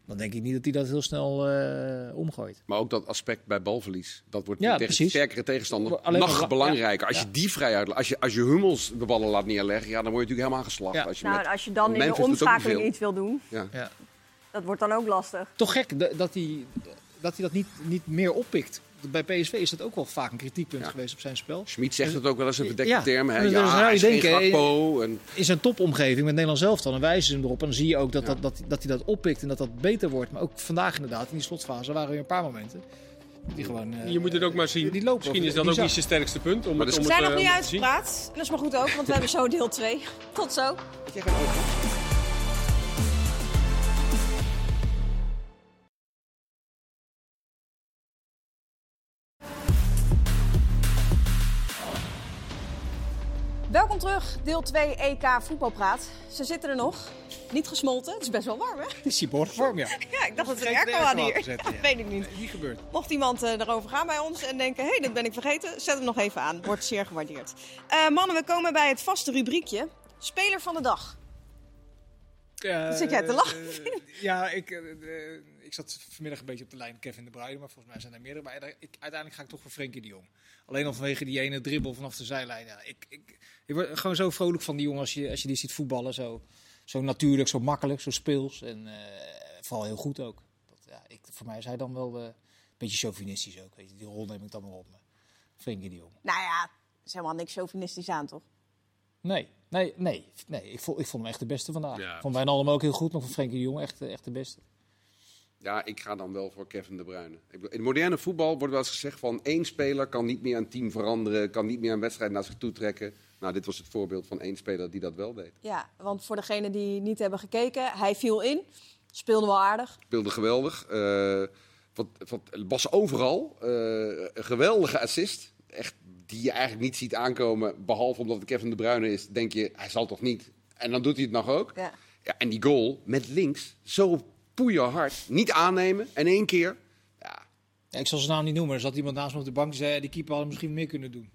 [SPEAKER 3] dan denk ik niet dat hij dat heel snel eh, omgooit.
[SPEAKER 4] Maar ook dat aspect bij balverlies. Dat wordt
[SPEAKER 3] Ja,
[SPEAKER 4] tegen
[SPEAKER 3] precies.
[SPEAKER 4] sterkere tegenstander
[SPEAKER 3] Alleen
[SPEAKER 4] nog
[SPEAKER 3] maar-
[SPEAKER 4] belangrijker. Als
[SPEAKER 3] ja.
[SPEAKER 4] je die vrijheid... Als je, als je Hummels de ballen laat neerleggen, ja, dan word je natuurlijk helemaal geslacht.
[SPEAKER 3] Ja.
[SPEAKER 4] Als je
[SPEAKER 1] Nou, als je dan in de
[SPEAKER 4] niet
[SPEAKER 1] omschakeling iets wil doen,
[SPEAKER 4] ja.
[SPEAKER 3] Ja.
[SPEAKER 1] dat wordt dan ook lastig.
[SPEAKER 3] Toch gek da- dat hij dat, hij dat niet, niet meer oppikt. Bij PSV is dat ook wel vaak een kritiekpunt
[SPEAKER 4] Ja.
[SPEAKER 3] geweest op zijn spel.
[SPEAKER 4] Schmid zegt het ook wel eens een verdekte
[SPEAKER 3] Ja.
[SPEAKER 4] term. Hè? Ja,
[SPEAKER 3] zou je denken,
[SPEAKER 4] Gakpo en
[SPEAKER 3] in zijn topomgeving met Nederland zelf dan, dan wijzen ze hem erop. En dan zie je ook dat,
[SPEAKER 4] Ja.
[SPEAKER 3] dat, dat, dat hij dat oppikt en dat dat beter wordt. Maar ook vandaag inderdaad, in die slotfase, waren er een paar momenten. Die gewoon, eh,
[SPEAKER 2] Je moet het ook maar zien.
[SPEAKER 3] Die lopen
[SPEAKER 2] Misschien is dat ook niet zijn sterkste punt. Om
[SPEAKER 4] Maar
[SPEAKER 2] het, om
[SPEAKER 1] We zijn
[SPEAKER 2] het,
[SPEAKER 1] nog
[SPEAKER 2] eh,
[SPEAKER 1] niet uitgepraat. En dat is maar goed ook, want we hebben zo deel 2. Tot zo. Welkom terug, deel 2 EK voetbalpraat. Ze zitten er nog. Niet gesmolten, het is best wel warm hè?
[SPEAKER 3] is die bordvorm, ja. (laughs)
[SPEAKER 1] Ja, ik dacht dat
[SPEAKER 3] de
[SPEAKER 1] airco
[SPEAKER 3] airco
[SPEAKER 1] hier.
[SPEAKER 3] ja. (laughs)
[SPEAKER 1] Weet ik niet.
[SPEAKER 3] Niet gebeurd.
[SPEAKER 1] Mocht iemand eh, erover gaan bij ons en denken, hé, hey, dat ben ik vergeten, zet hem nog even aan. Wordt zeer gewaardeerd. Eh, mannen, we komen bij het vaste rubriekje. Speler van de dag. Zit jij te lachen?
[SPEAKER 3] Eh, ja, ik, eh, eh, ik zat vanmiddag een beetje op de lijn Kevin de Bruyne, maar volgens mij zijn er meerdere. Maar daar- ik, uiteindelijk ga ik toch voor Frenkie de Jong. Alleen al vanwege die ene dribbel vanaf de zijlijn. Ja, ik, ik, ik word gewoon zo vrolijk van die jongen als je, als je die ziet voetballen. Zo, zo natuurlijk, zo makkelijk, zo speels. En eh, vooral heel goed ook. Dat, ja, ik, voor mij is hij dan wel eh, een beetje chauvinistisch ook. Weet je. Die rol neem ik dan maar op. Frenkie de Jong.
[SPEAKER 1] Nou ja, er is helemaal niks chauvinistisch aan, toch?
[SPEAKER 3] Nee, nee, nee. nee ik, vond, ik vond hem echt de beste vandaag.
[SPEAKER 2] Ja.
[SPEAKER 3] Vond Wijnaldum ook heel goed, maar van Frenkie de Jong echt, echt de beste.
[SPEAKER 4] Ja, ik ga dan wel voor Kevin De Bruyne. Ik bedoel, In het moderne voetbal wordt wel eens gezegd van één speler kan niet meer een team veranderen, kan niet meer een wedstrijd naar zich toe trekken. Nou, dit was het voorbeeld van één speler die dat wel deed.
[SPEAKER 1] Ja, want voor degenen die niet hebben gekeken, hij viel in. Speelde wel aardig.
[SPEAKER 4] Speelde geweldig. eh, wat, wat, was overal. eh, een geweldige assist. Echt, die je eigenlijk niet ziet aankomen. Behalve omdat het Kevin De Bruyne is, denk je, hij zal toch niet. En dan doet hij het nog ook.
[SPEAKER 1] Ja.
[SPEAKER 4] Ja, en die goal met links, zo poeierhard. Niet aannemen en één keer. Ja,
[SPEAKER 3] Ja, ik zal zijn naam niet noemen. Er zat iemand naast me op de bank die zei, die keeper had misschien meer kunnen doen.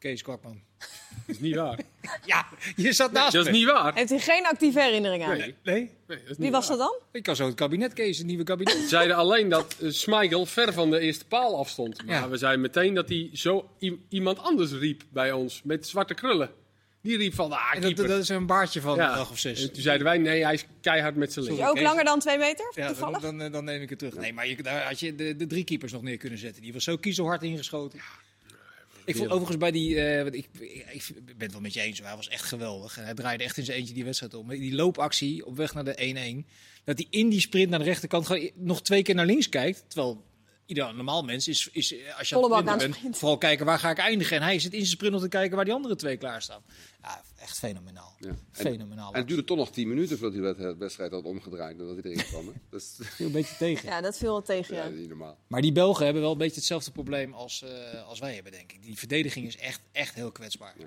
[SPEAKER 3] Kees Kwakman. (laughs)
[SPEAKER 2] Dat is niet waar.
[SPEAKER 3] Ja, je zat naast
[SPEAKER 2] dat is
[SPEAKER 3] me.
[SPEAKER 2] niet waar.
[SPEAKER 1] Heeft hij geen actieve herinnering aan?
[SPEAKER 2] Nee.
[SPEAKER 3] Nee?
[SPEAKER 2] Nee, dat is niet
[SPEAKER 1] Wie was
[SPEAKER 2] waar.
[SPEAKER 1] dat dan?
[SPEAKER 3] Ik kan zo het kabinet, Kees, het nieuwe kabinet.
[SPEAKER 2] We zeiden alleen dat uh, Schmeichel ver van de eerste paal afstond. Maar
[SPEAKER 3] Ja.
[SPEAKER 2] we zeiden meteen dat hij zo iemand anders riep bij ons. Met zwarte krullen. Die riep van, ah,
[SPEAKER 3] En dat,
[SPEAKER 2] keeper.
[SPEAKER 3] dat is een baardje van
[SPEAKER 2] Ja.
[SPEAKER 3] een dag of zes.
[SPEAKER 2] En toen zeiden wij, nee, hij is keihard met zijn
[SPEAKER 1] Is
[SPEAKER 2] links.
[SPEAKER 1] hij ook
[SPEAKER 3] Kees-
[SPEAKER 1] langer dan twee meter?
[SPEAKER 3] Ja, dan,
[SPEAKER 1] toevallig?
[SPEAKER 3] dan, dan neem ik het terug. Nee, maar je, daar had je de, de drie keepers nog neer kunnen zetten. Die was zo kiezelhard ingeschoten. Ik vond overigens bij die, eh, want ik, ik, ik ben het wel met je eens, hoor. hij was echt geweldig. En hij draaide echt in zijn eentje die wedstrijd om. Die loopactie op weg naar de 1-1, dat hij in die sprint naar de rechterkant nog twee keer naar links kijkt. Terwijl ieder normaal mens is, is eh, als je aan het bent, vooral kijken waar ga ik eindigen. En hij zit in zijn sprint nog te kijken waar die andere twee klaarstaan. Ja, echt fenomenaal.
[SPEAKER 4] Ja. En,
[SPEAKER 3] Fenomenaal.
[SPEAKER 4] en het duurde toch nog 10 minuten voordat hij de wed- wedstrijd had omgedraaid. Nadat hij erin kwam. hè. (laughs) Dat is
[SPEAKER 3] viel een beetje tegen.
[SPEAKER 1] Ja, dat viel wel tegen,
[SPEAKER 4] ja,
[SPEAKER 1] ja.
[SPEAKER 4] niet normaal.
[SPEAKER 3] Maar die Belgen hebben wel een beetje hetzelfde probleem als, eh, als wij hebben, denk ik. Die verdediging is echt, echt heel kwetsbaar.
[SPEAKER 4] Ja.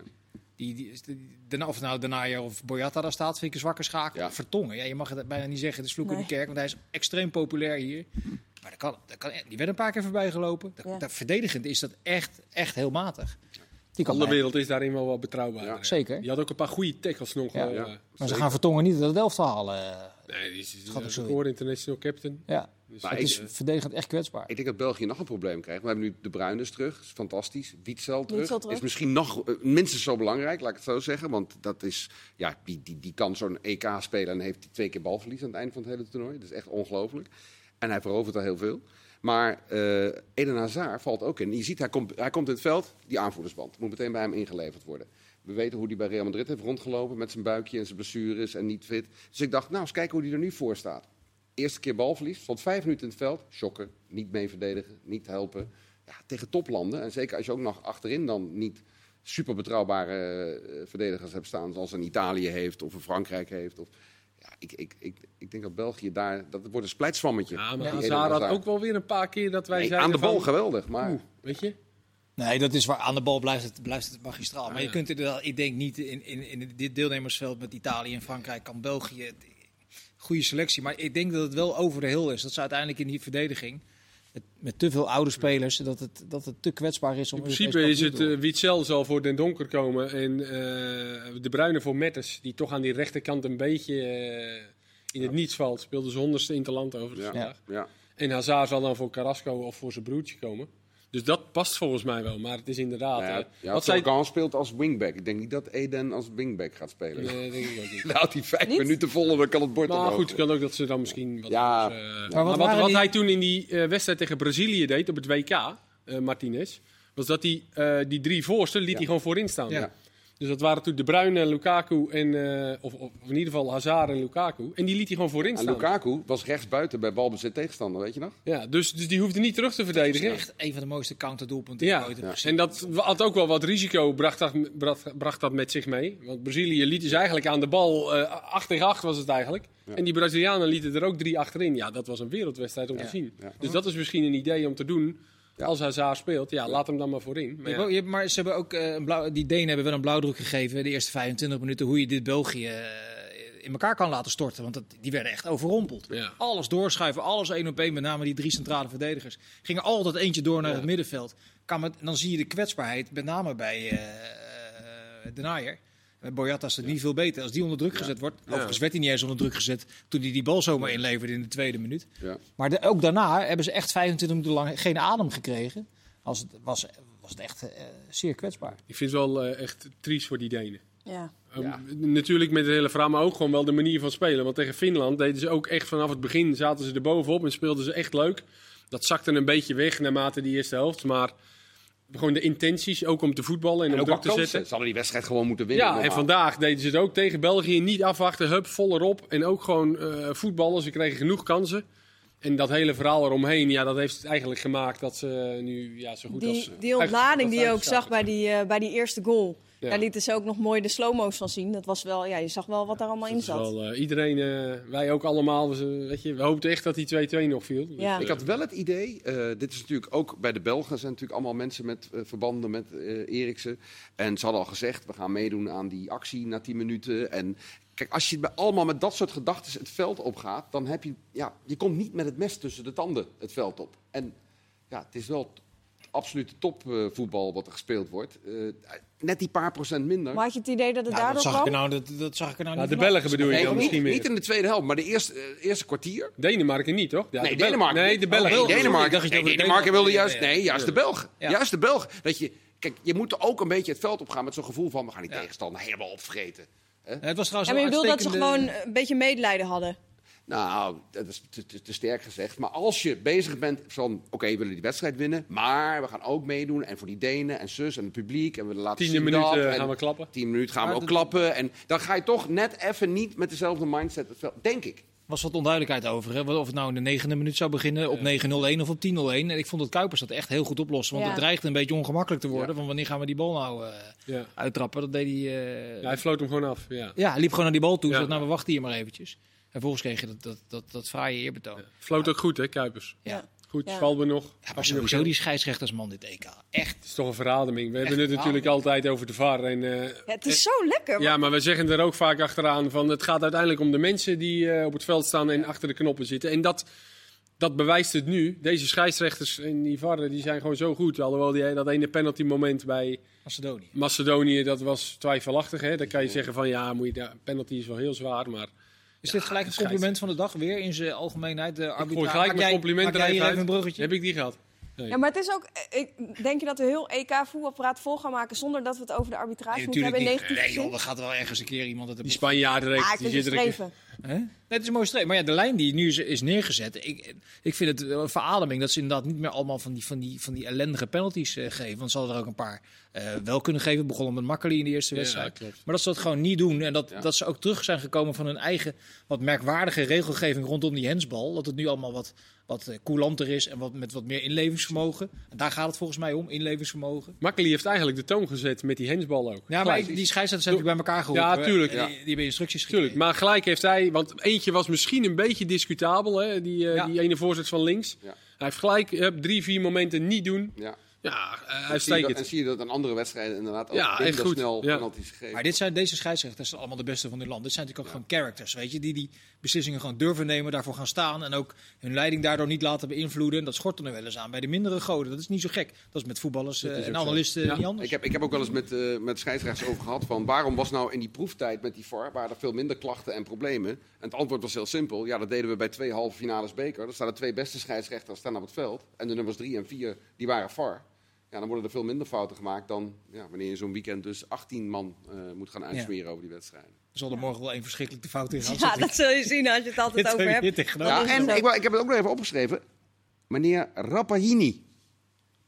[SPEAKER 3] Die, die, die, de, of nou Denayer of Boyata daar staat, vind ik een zwakke schakel.
[SPEAKER 4] Ja.
[SPEAKER 3] Vertongen, ja, je mag het bijna niet zeggen, het is vloek in de kerk, want hij is extreem populair hier. Maar dat kan, dat kan, die werd een paar keer voorbij gelopen. Dat,
[SPEAKER 1] Ja.
[SPEAKER 3] dat verdedigend is dat echt, echt heel matig. Die kan
[SPEAKER 2] De
[SPEAKER 3] bij-
[SPEAKER 2] wereld is daarin wel wat betrouwbaar.
[SPEAKER 4] Ja.
[SPEAKER 3] Zeker.
[SPEAKER 2] Die had ook een paar goede tackles nog.
[SPEAKER 3] Ja.
[SPEAKER 2] eh,
[SPEAKER 3] Maar ze gaan Vertongen niet uit het elftal halen.
[SPEAKER 2] Nee, die is, een record international captain.
[SPEAKER 3] Ja,
[SPEAKER 2] Dus
[SPEAKER 4] Maar
[SPEAKER 3] het
[SPEAKER 4] ik-
[SPEAKER 3] is verdedigend echt kwetsbaar.
[SPEAKER 4] Ik denk dat België nog een probleem krijgt. We hebben nu de Bruiners terug, dat is fantastisch. Witzel terug.
[SPEAKER 1] Witsel terug.
[SPEAKER 4] Is misschien nog eh, minstens zo belangrijk, laat ik het zo zeggen. Want dat is, ja, die, die, die kan zo'n EK spelen en heeft twee keer balverlies aan het einde van het hele toernooi. Dat is echt ongelooflijk. En hij verovert al heel veel. Maar eh Eden Hazard valt ook in. Je ziet, hij komt, hij komt in het veld, die aanvoerdersband. Moet meteen bij hem ingeleverd worden. We weten hoe hij bij Real Madrid heeft rondgelopen met zijn buikje en zijn blessures en niet fit. Dus ik dacht, nou, eens kijken hoe hij er nu voor staat. Eerste keer balverlies, stond vijf minuten in het veld. Shocken, niet mee verdedigen, niet helpen. Ja, tegen toplanden, en zeker als je ook nog achterin dan niet super betrouwbare eh, verdedigers hebt staan, zoals een Italië heeft of een Frankrijk heeft. Of, ik, ik, ik, ik denk dat België daar, dat wordt een splijtswammetje.
[SPEAKER 2] Ja, maar Hazard
[SPEAKER 4] Eden
[SPEAKER 2] had ook wel weer een paar keer dat wij
[SPEAKER 4] Nee,
[SPEAKER 2] zeiden
[SPEAKER 4] aan de bal
[SPEAKER 2] van,
[SPEAKER 4] geweldig, maar
[SPEAKER 2] oeh, weet je?
[SPEAKER 3] Nee, dat is waar. Aan de bal blijft het, blijft het magistraal. Maar je kunt inderdaad, ik denk niet in, in, in dit deelnemersveld met Italië en Frankrijk kan België. Goede selectie. Maar ik denk dat het wel over de hill is. Dat ze uiteindelijk in die verdediging. Met, met te veel oude spelers. Dat het, dat het te kwetsbaar is om.
[SPEAKER 2] In principe is het uh, Witzel zal voor Den Donker komen en eh, De Bruyne voor Metters, die toch aan die rechterkant een beetje eh, in het niets valt. Speelde zijn honderdste interland over
[SPEAKER 4] ja,
[SPEAKER 2] vandaag.
[SPEAKER 4] ja.
[SPEAKER 2] En Hazard zal dan voor Carrasco of voor zijn broertje komen. Dus dat past volgens mij wel, maar het is inderdaad...
[SPEAKER 4] Nou ja,
[SPEAKER 2] eh,
[SPEAKER 4] ja,
[SPEAKER 2] wat zij...
[SPEAKER 4] Speelt als wingback. Ik denk niet dat Eden als wingback gaat spelen.
[SPEAKER 2] Nee, denk ik ook niet. (laughs)
[SPEAKER 4] Houdt hij vijf
[SPEAKER 1] Niet?
[SPEAKER 4] minuten vol en dan kan het bord
[SPEAKER 2] Maar
[SPEAKER 4] omhoog.
[SPEAKER 2] goed, het kan ook dat ze dan misschien wat
[SPEAKER 4] Ja.
[SPEAKER 2] anders, eh,
[SPEAKER 3] wat
[SPEAKER 2] maar wat,
[SPEAKER 3] waren
[SPEAKER 2] wat
[SPEAKER 3] die-
[SPEAKER 2] hij toen in die eh, wedstrijd tegen Brazilië deed op het WK, eh Martinez, was dat hij eh, die drie voorsten liet
[SPEAKER 4] Ja.
[SPEAKER 2] hij gewoon voorin staan.
[SPEAKER 3] Ja.
[SPEAKER 2] Dus dat waren toen De Bruyne, Lukaku en, eh, of, of in ieder geval Hazard en Lukaku. En die liet hij gewoon voorin
[SPEAKER 4] En
[SPEAKER 2] staan.
[SPEAKER 4] Lukaku was rechtsbuiten bij balbezit tegenstander, weet je nog?
[SPEAKER 2] Ja, dus, dus die hoefde niet terug te
[SPEAKER 3] Dat
[SPEAKER 2] verdedigen.
[SPEAKER 3] is echt een van de mooiste counterdoelpunten
[SPEAKER 2] Ja,
[SPEAKER 3] ooit
[SPEAKER 2] en dat had ook wel wat risico, bracht dat, bracht, bracht dat met zich mee. Want Brazilië liet dus eigenlijk aan de bal, eh 8 tegen 8 was het eigenlijk.
[SPEAKER 4] Ja.
[SPEAKER 2] En die Brazilianen lieten er ook drie achterin. Ja, dat was een wereldwedstrijd om
[SPEAKER 3] Ja.
[SPEAKER 2] te zien.
[SPEAKER 4] Ja.
[SPEAKER 2] Dus dat is misschien een idee om te doen
[SPEAKER 4] Ja.
[SPEAKER 2] als Hazard speelt. Ja, laat hem dan maar voorin. Maar
[SPEAKER 3] Je
[SPEAKER 2] ja.
[SPEAKER 3] hebt ook- je hebt- maar ze hebben ook eh, een blauw, die Denen hebben wel een blauwdruk gegeven de eerste 25 minuten hoe je dit België eh, in elkaar kan laten storten. Want dat, die werden echt overrompeld.
[SPEAKER 2] Ja.
[SPEAKER 3] Alles doorschuiven, alles één op één, met name die drie centrale verdedigers. Gingen altijd eentje door naar het middenveld. Kan dan zie je de kwetsbaarheid, met name bij eh, De Naaier. Met Boyata is het niet veel beter. Als die onder druk gezet wordt. Overigens werd hij niet eens onder druk gezet toen hij die bal zomaar inleverde in de tweede minuut.
[SPEAKER 4] Ja.
[SPEAKER 3] Maar de- ook daarna hebben ze echt 25 minuten lang geen adem gekregen. Als het, was, was het echt eh, zeer kwetsbaar.
[SPEAKER 2] Ik vind het wel eh, echt triest voor die Denen.
[SPEAKER 1] Ja.
[SPEAKER 4] Ja.
[SPEAKER 2] Um, Natuurlijk met het hele verhaal, maar ook gewoon wel de manier van spelen. Want tegen Finland deden ze ook echt vanaf het begin, zaten ze er bovenop en speelden ze echt leuk. Dat zakte een beetje weg naarmate die eerste helft. Maar gewoon de intenties, ook om te voetballen en,
[SPEAKER 4] En
[SPEAKER 2] om druk te
[SPEAKER 4] kansen.
[SPEAKER 2] zetten.
[SPEAKER 4] Ze hadden die wedstrijd gewoon moeten winnen.
[SPEAKER 2] Ja, en vandaag deden ze het ook tegen België. Niet afwachten, hup, vol erop. En ook gewoon eh, voetballen. Ze kregen genoeg kansen. En dat hele verhaal eromheen, ja, dat heeft het eigenlijk gemaakt dat ze nu ja, zo goed als...
[SPEAKER 1] Die,
[SPEAKER 2] eh,
[SPEAKER 1] die ontlading die je ook zag bij die, eh, bij die eerste goal.
[SPEAKER 2] Ja.
[SPEAKER 1] Daar lieten ze ook nog mooi de slow-mo's van zien. Dat was wel, ja, je zag wel wat daar allemaal in
[SPEAKER 2] Dat
[SPEAKER 1] zat.
[SPEAKER 2] wel, eh, iedereen, eh, wij ook allemaal, we, weet je, we hoopten echt dat die 2-2 nog viel. Dus,
[SPEAKER 1] Ja.
[SPEAKER 2] eh,
[SPEAKER 4] Ik had wel het idee, eh, dit is natuurlijk ook bij de Belgen, zijn natuurlijk allemaal mensen met eh, verbanden met eh Eriksen. En ze hadden al gezegd, we gaan meedoen aan die actie na 10 minuten. En kijk, als je bij- allemaal met dat soort gedachten het veld opgaat, dan heb je, ja, je komt niet met het mes tussen de tanden het veld op. En ja, het is wel absolute topvoetbal wat er gespeeld wordt. Eh, net die paar procent minder.
[SPEAKER 1] Maar had je het idee dat het
[SPEAKER 3] Ja, dat,
[SPEAKER 1] daardoor
[SPEAKER 3] zag ik er
[SPEAKER 1] kwam?
[SPEAKER 3] nou, dat, dat zag ik er nou
[SPEAKER 2] Ja,
[SPEAKER 3] niet
[SPEAKER 2] de
[SPEAKER 3] vanaf.
[SPEAKER 2] Belgen bedoel je
[SPEAKER 4] Nee,
[SPEAKER 2] dan
[SPEAKER 4] niet,
[SPEAKER 2] misschien meer.
[SPEAKER 4] niet in de tweede helft, maar de eerste, eh, eerste kwartier.
[SPEAKER 2] Denemarken niet, toch? Ja,
[SPEAKER 4] nee,
[SPEAKER 2] de
[SPEAKER 4] Denemarken.
[SPEAKER 2] Nee, de Belgen.
[SPEAKER 4] Oh,
[SPEAKER 3] Belgen.
[SPEAKER 4] Denemarken.
[SPEAKER 3] Ik dacht dat je
[SPEAKER 4] Nee,
[SPEAKER 3] over
[SPEAKER 4] Denemarken wilde
[SPEAKER 3] Denemarken-
[SPEAKER 4] juist.
[SPEAKER 3] ja, ja,
[SPEAKER 4] Nee, juist de Belgen.
[SPEAKER 3] Ja.
[SPEAKER 4] Juist de Belgen. Dat je, kijk, je moet ook een beetje het veld opgaan met zo'n gevoel van we gaan die
[SPEAKER 3] Ja.
[SPEAKER 4] tegenstander helemaal opvreten.
[SPEAKER 3] Het was trouwens
[SPEAKER 1] Ja, maar je bedoelt dat ze gewoon een beetje medelijden hadden.
[SPEAKER 4] Nou, dat is te, te- te sterk gezegd. Maar als je bezig bent van, oké, we willen die wedstrijd winnen, maar we gaan ook meedoen. En voor die Denen en zus en het publiek. En we laten
[SPEAKER 2] minuut
[SPEAKER 4] dat.
[SPEAKER 2] eh, gaan we klappen.
[SPEAKER 4] tien minuten gaan we ook klappen. En dan ga je toch net even niet met dezelfde mindset, het veld- denk ik.
[SPEAKER 3] was wat onduidelijkheid over. Hè? Of het nou in de negende minuut zou beginnen op 9-0-1 of op 10-0-1. En ik vond dat Kuipers dat echt heel goed oplossen. Want
[SPEAKER 1] Ja.
[SPEAKER 3] het dreigde een beetje ongemakkelijk te worden.
[SPEAKER 4] Ja.
[SPEAKER 3] Van wanneer gaan we die bal nou eh,
[SPEAKER 2] Ja.
[SPEAKER 3] uittrappen. Dat deed hij... eh,
[SPEAKER 2] Ja, hij floot hem gewoon af. Ja.
[SPEAKER 3] ja, hij liep gewoon naar die bal toe.
[SPEAKER 2] Ja.
[SPEAKER 3] Zegt, nou, we wachten hier maar eventjes. En vervolgens kreeg je dat, dat, dat, dat fraaie eerbetoon. Ja.
[SPEAKER 2] Floot ook goed, hè, Kuipers.
[SPEAKER 3] Ja.
[SPEAKER 2] Goed,
[SPEAKER 1] Ja.
[SPEAKER 2] Schwalbe nog.
[SPEAKER 3] maar sowieso die scheidsrechtersman dit EK. Echt.
[SPEAKER 2] Het is toch een verademing. We hebben het natuurlijk altijd over de VAR. En, eh,
[SPEAKER 1] Ja, het is zo lekker.
[SPEAKER 2] ja, maar we zeggen er ook vaak achteraan van het gaat uiteindelijk om de mensen die eh, op het veld staan en achter de knoppen zitten. En dat, dat bewijst het nu. Deze scheidsrechters en die VAR die zijn gewoon zo goed. Alhoewel die, dat ene penalty moment bij
[SPEAKER 3] Macedonië.
[SPEAKER 2] Macedonië, dat was twijfelachtig. Hè? Dan kan je zeggen van ja, moet je, ja, penalty is wel heel zwaar. Maar
[SPEAKER 3] Is dit gelijk een compliment van de dag weer in zijn algemeenheid? De
[SPEAKER 2] ik gooi
[SPEAKER 3] arbitrage.
[SPEAKER 2] gelijk mijn
[SPEAKER 3] jij-
[SPEAKER 2] compliment
[SPEAKER 3] maak
[SPEAKER 2] er
[SPEAKER 3] jij
[SPEAKER 2] even
[SPEAKER 3] even een bruggetje?
[SPEAKER 2] Heb ik die gehad? Nee.
[SPEAKER 1] Ja, maar het is ook. eh, Ik, denk je dat we heel EK voetbalpraat vol gaan maken zonder dat we het over de arbitrage
[SPEAKER 3] Nee,
[SPEAKER 1] moeten hebben in negatieve
[SPEAKER 3] Nee, joh, er gaat wel ergens een keer iemand het
[SPEAKER 2] Die Spanjaarden
[SPEAKER 1] Ah, ik
[SPEAKER 2] die zitten er-.
[SPEAKER 3] Hè? Nee, het is een mooi streep. Maar ja, de lijn die nu is, is neergezet. Ik, ik vind het een verademing dat ze inderdaad niet meer allemaal van die, van die, van die ellendige penalties eh, geven. Want ze hadden er ook een paar eh, wel kunnen geven. Begonnen met Makkeli in de eerste wedstrijd. Maar dat ze dat gewoon niet doen. En dat,
[SPEAKER 4] Ja.
[SPEAKER 3] dat ze ook terug zijn gekomen van hun eigen wat merkwaardige regelgeving rondom die hensbal. Dat het nu allemaal wat, wat eh, coulanter is en wat, met wat meer inlevingsvermogen. En daar gaat het volgens mij om, inlevingsvermogen.
[SPEAKER 2] Makkeli heeft eigenlijk de toon gezet met die hensbal ook.
[SPEAKER 3] Ja, maar
[SPEAKER 2] Gelijk.
[SPEAKER 3] die scheidsrechters hebben natuurlijk bij elkaar geroepen.
[SPEAKER 2] Ja, tuurlijk.
[SPEAKER 4] Ja.
[SPEAKER 3] Die, die hebben instructies
[SPEAKER 2] Tuurlijk, maar gelijk heeft hij, want eentje was misschien een beetje discutabel, hè, die, eh,
[SPEAKER 3] Ja.
[SPEAKER 2] die ene voorzet van links.
[SPEAKER 4] Ja.
[SPEAKER 2] Hij heeft gelijk eh, drie, vier momenten niet doen.
[SPEAKER 4] Ja.
[SPEAKER 2] Ja,
[SPEAKER 4] En zie, je dat,
[SPEAKER 2] uitstekend.
[SPEAKER 4] en zie je dat in andere wedstrijden inderdaad ook
[SPEAKER 2] Ja, echt
[SPEAKER 4] minder
[SPEAKER 2] goed.
[SPEAKER 4] snel
[SPEAKER 2] Ja.
[SPEAKER 4] penalties gegeven.
[SPEAKER 3] Maar dit zijn, deze scheidsrechters zijn allemaal de beste van hun land. Dit zijn natuurlijk ook gewoon characters, weet je. Die die beslissingen gewoon durven nemen, daarvoor gaan staan. En ook hun leiding daardoor niet laten beïnvloeden. En dat schort er nu wel eens aan bij de mindere goden. Dat is niet zo gek. Dat is met voetballers
[SPEAKER 2] is
[SPEAKER 3] eh, en analisten
[SPEAKER 2] Ja.
[SPEAKER 3] niet anders.
[SPEAKER 4] Ik heb, ik heb ook wel eens met, eh met scheidsrechters over gehad van waarom was nou in die proeftijd met die VAR, waren er veel minder klachten en problemen. En het antwoord was heel simpel. Ja, dat deden we bij twee halve finales beker. Dan staan de twee beste scheidsrechters staan op het veld. En de nummers drie en vier, die waren VAR. Ja, dan worden er veel minder fouten gemaakt dan ja, wanneer je zo'n weekend dus 18 man eh, moet gaan uitsmeren over die wedstrijden.
[SPEAKER 3] Er zal er morgen wel één verschrikkelijke fout in gaan
[SPEAKER 1] Ja, dat zul je zien als je het altijd (laughs) over hebt.
[SPEAKER 4] Ja, en ik, ik heb het ook nog even opgeschreven. Meneer Rappahini.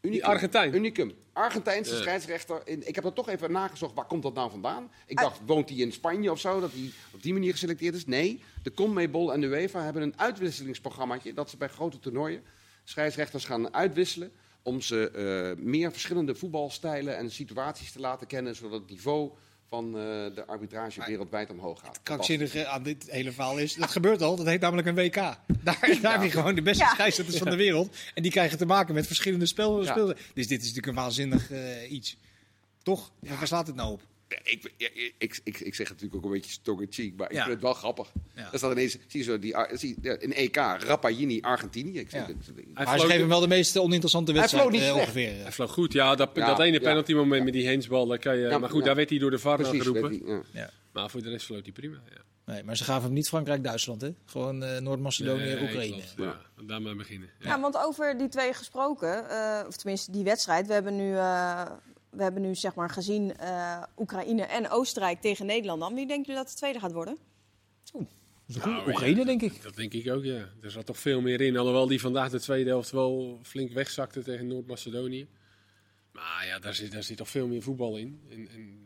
[SPEAKER 4] Unicum.
[SPEAKER 2] Argentijn.
[SPEAKER 4] Unicum. Argentijnse
[SPEAKER 2] Ja.
[SPEAKER 4] scheidsrechter. In- Ik heb dat toch even nagezocht. Waar komt dat nou vandaan? Ik dacht, woont hij in Spanje of zo? Dat hij op die manier geselecteerd is? Nee. De CONMEBOL en de UEFA hebben een uitwisselingsprogrammaatje. Dat ze bij grote toernooien scheidsrechters gaan uitwisselen. Om ze eh, meer verschillende voetbalstijlen en situaties te laten kennen. Zodat het niveau van eh, de arbitrage wereldwijd omhoog gaat.
[SPEAKER 3] krankzinnige aan dit hele verhaal is, dat gebeurt al, dat heet namelijk een WK. Daar, daar heb je gewoon de beste
[SPEAKER 1] Ja.
[SPEAKER 3] scheidsrechters van de wereld. En die krijgen te maken met verschillende spel
[SPEAKER 4] Ja.
[SPEAKER 3] spelen. Dus dit is natuurlijk een waanzinnig eh, iets. Toch? Waar slaat het nou op?
[SPEAKER 4] Ik, ja, ik, ik, ik zeg het natuurlijk ook een beetje tongue in cheek, maar ik
[SPEAKER 3] Ja.
[SPEAKER 4] vind het wel grappig.
[SPEAKER 3] Ja.
[SPEAKER 4] Er staat ineens, zie je zo, die, Ar- zie, ja, in EK, Rappagini, Argentinië. Ik zeg,
[SPEAKER 3] Ja.
[SPEAKER 4] het-
[SPEAKER 2] Hij
[SPEAKER 3] Maar ze
[SPEAKER 2] floot-
[SPEAKER 3] geven hem wel de meest oninteressante
[SPEAKER 4] Hij
[SPEAKER 3] wedstrijd
[SPEAKER 4] floot niet
[SPEAKER 3] eh,
[SPEAKER 4] slecht.
[SPEAKER 3] ongeveer.
[SPEAKER 2] Hij vloog goed, ja. Dat,
[SPEAKER 4] Ja,
[SPEAKER 2] dat ene
[SPEAKER 4] ja.
[SPEAKER 2] penalty moment met die hensbal, daar kan je,
[SPEAKER 4] Ja,
[SPEAKER 2] maar goed,
[SPEAKER 4] ja.
[SPEAKER 2] daar werd hij door de VAR
[SPEAKER 4] precies,
[SPEAKER 2] geroepen. Maar voor de rest floot hij prima. Ja.
[SPEAKER 3] Nee, maar ze gaven hem niet Frankrijk-Duitsland, hè? Gewoon eh, Noord-Macedonië,
[SPEAKER 2] Nee,
[SPEAKER 3] Oekraïne.
[SPEAKER 2] Ja, daar maar beginnen. Ja.
[SPEAKER 1] Ja, want over die twee gesproken, eh, of tenminste die wedstrijd. We hebben nu, eh, we hebben nu zeg maar gezien eh, Oekraïne en Oostenrijk tegen Nederland. Dan wie denkt u dat de tweede gaat worden?
[SPEAKER 3] Goeie.
[SPEAKER 2] Nou,
[SPEAKER 3] Oekraïne,
[SPEAKER 2] ja,
[SPEAKER 3] denk ik.
[SPEAKER 2] Dat denk ik ook, ja. Er zat toch veel meer in. Alhoewel die vandaag de tweede helft wel flink wegzakte tegen Noord-Macedonië. Maar ja, daar zit, daar zit toch veel meer voetbal in. En, en